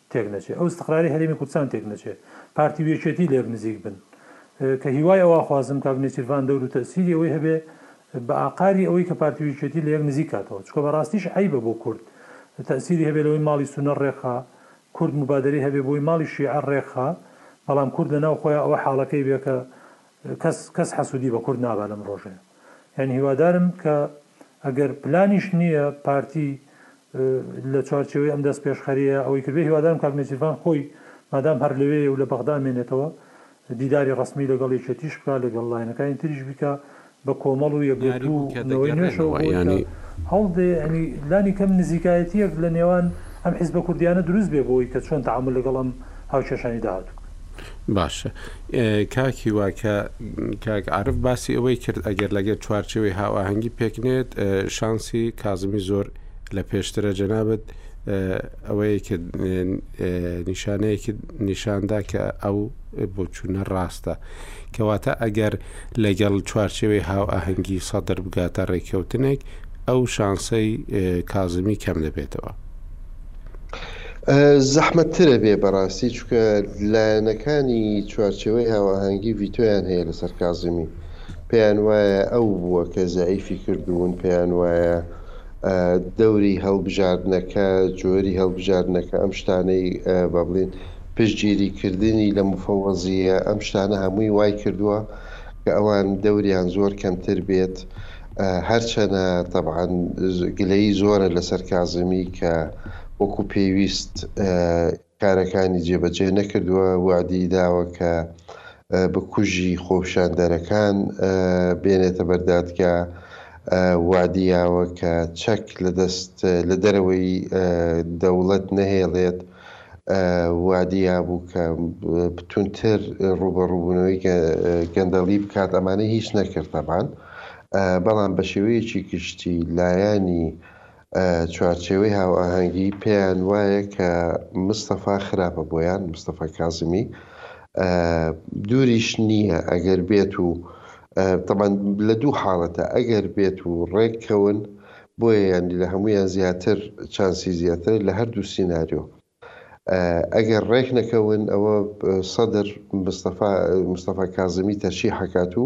تێک نەچێ ئەو ستقراری هەرێمی کوردستان تێک نەچێ پارتی ویەکێتی لێک نزیک بن کە هیوای ئەوە خوازم کاک نێچیرڤان دەور و تەسیری ئەوەی هەبێ بە ئاقاری ئەوەی کە پارتی ویەکێتی لە یەک نزیک کاتەوە چکۆ بە ڕاستیش عیبە بۆ کورد تەسیری هەبێ لەوەی ماڵی سونە ڕێکخا کورد مبادری هەبێ بۆی ماڵی شیعە ڕێکخا بەڵام کورد لە ناو خۆیان ئەوە حاڵەکەی بێ کە کەس کەس حەسودی بە کورد نابا لەم ڕۆژەیا یان هیوادارم کە ئەگەر پلانیش نیە پارتی لە چوارچێوەی ئەم دەست پێشخەریە ئەوەی کردێ هیوادارم کاک نێچیرڤان خۆی مادام هەر لەوێ و لە بەغدا مێنێتەوە دیداری ڕەسمی لەگەڵ یەکێتیش بکا لەگەڵ لاینەکانی تریش بیکا بە کۆمەڵ و یەکگرتو و نەوەی نوێشەوە بۆی کە هەوڵدێ یانی لانی کەم نزیکایەتیەک لە نێوان ئەم حیزبە کوردیانە دروست بێ بۆی کە چۆن تەعامول لەگەڵ ئەم هاوکێشانی داهاتوو بکەن. باشە کاک هیوا کە کاک عارف باسی ئەوەی کرد ئەگەر لەگەر چوارچێوەی هاوئاهەنگی پێکنێت شانسی کازمی زۆر لە پێشترە جەنابەت ئەوەیە کە نیشانەیەکی نیشاندا کە ئەو بۆچوونە ڕاستە کەواتە ئەگەر لەگەڵ چوارچێوەی هاوئاهەنگی سەدر بگاتە ڕێککەوتنێک ئەو شانسەی کازمی کەم دەبێتەوە. زەحمەت ترە بێ بەڕاستی چکە لایەنەکانی چوارچێوەی هاواهەنگی ڤیتۆیان هەیە لەسەر کازمی پێیان وایە ئەو بووە کە زعیفی کردوون پێیان وایە دەوری هەڵبژاردنەکە جۆری هەڵبژاردنەکە ئەم شتانەی بە بڵین پشتگیری کردنی لە مفەوەزیە ئەم شتانە هەمووی وای کردووە کە ئەوان دەوریان زۆر کەمتر بێت هەرچەنە تەبعەن گلەیی زۆرە لەسەر کازمی کە وەکو پێویست کارەکانی جێبەجێ نەکردووە وەعدی داوە کە بکوژی خۆپیشاندەرەکان بێنێتە بەردادگا وەعدیاوە کە چەک لەدەست لە دەرەوەی دەوڵەت نەهێڵێت وادیا بوو کە توندتر ڕووبەڕووبوونەوەی گەندەڵی بکات، ئەمانەی هیچ نەکرد تەبعەن، بەڵام بە شێوەیەکی گشتی لایەنی چوارچێوەی هاوئاهەنگی پێیان وایە کە مستەفا خراپە بۆیان، مستەفا کازمی دووریش نییە ئەگەر بێت و تەبعەن لە دوو حاڵەتە ئەگەر بێت و ڕێک کەون بۆیە یانی لە هەموویان زیاتر چانسی زیاترە لە هەردوو سیناریۆ ئەگەر ڕێک نەکەون ئەوە سەدر مستەفا مستەفا کازمی تەرشیح حکات و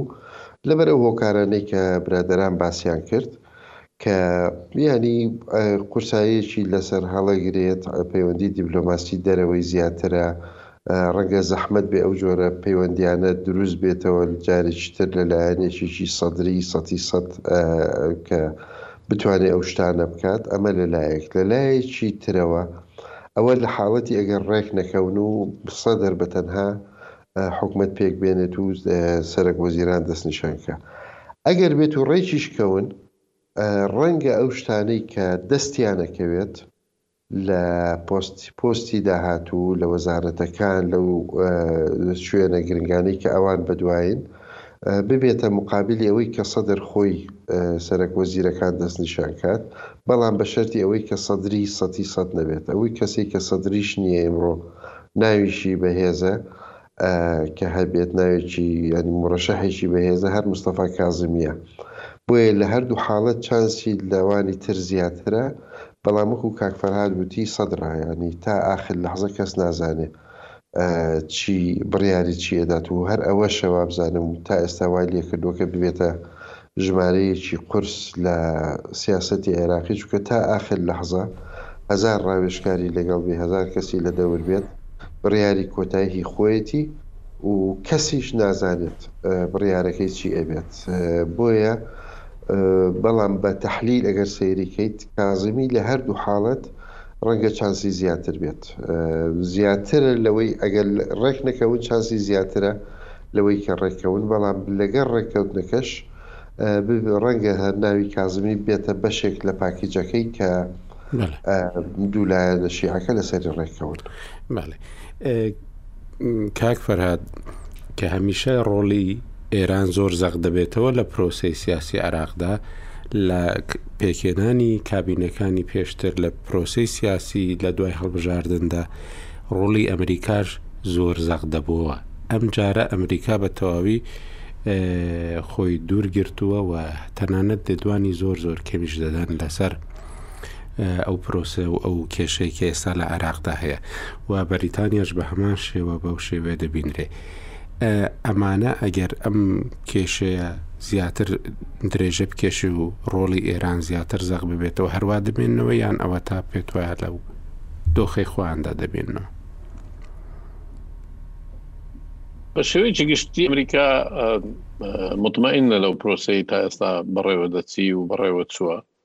لەبەر ئەو هۆکارانەی کە برادەران باسیان کرد کە یانی قورساییەکی لەسەر هەڵەگرێت، پەیوەندی دیپلۆماسی دەرەوەی زیاترە، ڕەنگە زەحمەت بێ ئەو جۆرە پەیوەندیانە دروست بێتەوە جارێکی تر لە لایەنێکێکی سەدری سەتی سەد کە بتوانێ ئەو شتانە بکات، ئەمە لە لایەک، لە لایەکی ترەوە ئەوە لە حاڵەتی ئەگەر ڕێک نەکەون و سەدر بە تەنها حکومەت پێک بێنێت و سەرەک وەزیران دەستنیشان کا ئەگەر بێت و ڕێکیش کەون ڕەنگە ئەو شتانەی کە دەستیانەکەوێت لە پۆست پۆستی داهاتوو لە وەزارەتەکان لەو شوێنە گرنگانەی کە ئەوان بەدواین ببێتە موقابیلی ئەوەی کە سەدر خۆی سەرەک وەزیرەکان دەستنیشان کات، بەڵام بە شەرتی ئەوەی کە سەدری سەتی سەد نەبێت، ئەوەی کەسێک کە سەدریش نییە ئیمڕۆ ناویشی بە هێزە کە هەبێت ناوێکی یانی موڕەشەحێکی بە هێزە هەر مستەفا کازمییە بۆیە لە هەردوو حاڵەت چانسی لەوانی تر زیاترە بەڵام وەکو کاک فەرهاد وتی سەدڕایانی تا ئاخر لەحزە کەس نازانێت چی بڕیاری چی ئەدات و هەر ئەوەشە وابزانم تا ئێستا وای لێکردووە کە ببێتە ژمارەیەکی قورس لە سیاسەتی عێراقی چونکە تا ئاخر لەحزە هەزار ڕاوێژکاری لەگەڵ بێ هەزار کەسی لە دەور بێت بڕیاری کۆتای هی خۆیەتی و کەسیش نازانێت بڕیارەکەی چی ئەبێت بۆیە بەڵام بە تەحلیل ئەگەر سەیری کەیت کازمی لە هەردوو حاڵەت ڕەنگە چانسی زیاتر بێت زیاتر لەوەی ئەگەر ڕێک نەکەون چانسی زیاترە لەوەی کە ڕێککەون بەڵام لەگەر ڕێککەوتنەکەش ڕەنگە هەر ناوی کازمی بێتە بەشێک لە پاکیجەکەی کە دوولایەنە شیعەکە لەسەری ڕێککەون. کاک فەرهاد کە هەمیشە ڕۆڵی ئێران زۆر زەق دەبێتەوە لە پرۆسی سیاسی عراقدا لە پێکێنانی کابینەکانی پێشتر لە پرۆسی سیاسی لە دوای هەڵبژاردندا ڕۆڵی ئەمریکاش زۆر زەق دەبووە ئەم جارە ئەمریکا بە تەواوی خۆی دوورگرتووە و تەنانەت دەدوانی زۆر زۆر کەمیش دەدەن لەسەر ئەو پرۆسە و ئەو کێشەی کە ئێستا لە عێراقدا هەیە و بەریتانیاش بە هەمان شێوە بەو شێوێ دەبینرێ ئەمانە ئەگەر ئەم کێشەیە زیاتر درێژە بکێش و ڕۆڵی ئێران زیاتر زەق ببێتەوە هەروە دەبێنەوە یان ئەوە تا پێت وایە لەو دۆخی خۆیاندا دەبێنەوە بە شێوەیەکی گشتی ئەمریکا مطمئنە لەو پرۆسی تا ئێستا بەڕێوە دەچی و بەڕێوە چووە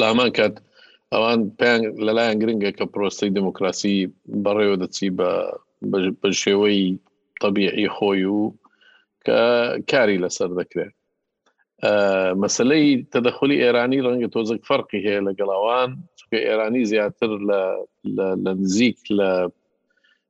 لە هەمان کات ئەوان پێیان لەلایەن گرنگە کە پرۆسی دموکراسی بەڕێوە دەچی بە شێوەی طبیعی خۆی و کە کاری لەسەر دەکرێت مەسلەی تەدەخلی ئێرانی ڕەنگە تۆزەک فەرقی هەیە لەگەڵاوان چکە ئێرانی زیاتر لە نزیک لە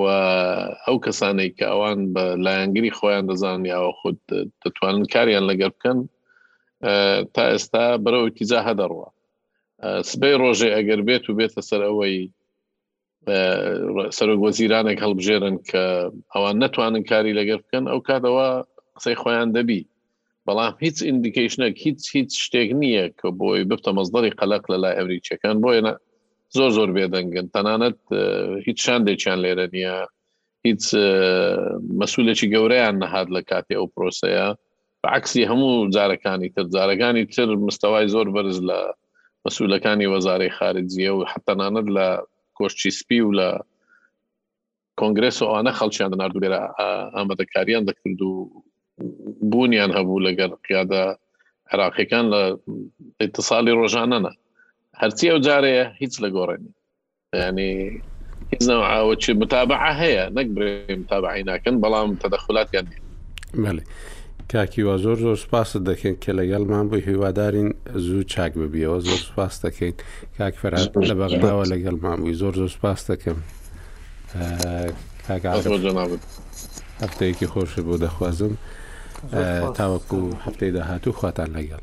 و ئەو کەسانێک کە ئەوان بە لایەنگری خۆیان دەزان یاوە خود دەتوانن کاریان لەگەر بکەن تا ئێستا بەرەوە تیجا هەدەڕوە سبەی ڕۆژێ ئەگەر بێت و بێتە سەر ئەوەی سەرۆک وەزیرانێک هەڵبژێرن کە ئەوان نەتوانن کاری لەگەر بکەن ئەو کاتەوە قسەی خۆیان دەبی بەڵام هیچ ئیندیکەیشنێک هیچ هیچ شتێک نییە کە بۆی ببتە مەزدەری قەلەق لە لای ئەمریکیەکان بۆیە زۆر زۆر بێدەنگن تەنانەت هیچ شاندێکیان لێرە نییە هیچ مەسولێکی گەورەیان نەهات لە کاتی ئەو پرۆسەیە بەعکسی هەموو جارەکانی تر جارەکانی تر مستەوای زۆر بەرز لە مەسولەکانی وەزارەی خارجیە و حتەنانەت لە کۆشتی سپی و لە کۆنگرێس و ئەوانە خەڵکیان دەناردو لێرە ئامادەکاریان دەکرد و بوونیان هەبوو لەگەر قیادە عراقیەکان لە اتصالی ڕۆژانەە هەرچی ئەو جارێ هیچ لە گۆڕێنی ینی هیچ نەوەوە چ متابع هەیە نەک برێ متابعی ناکەن بەڵام تەدەخلاتیان نیە بەێ کاکی وا زۆر زۆر سپاست دەکەین کە لەگەڵمان بۆی هیوادارین زوو چاک ببیەوە زۆر سپاس دەکەین کاک فەرات لە بەغداوە لەگەڵمان بووی زۆر زۆر سپاس دەکەم هەفتەیەکی خۆشە بۆ دەخوازم تاوەکو هەفتەی داهاتوو خواتان لەگەڵ.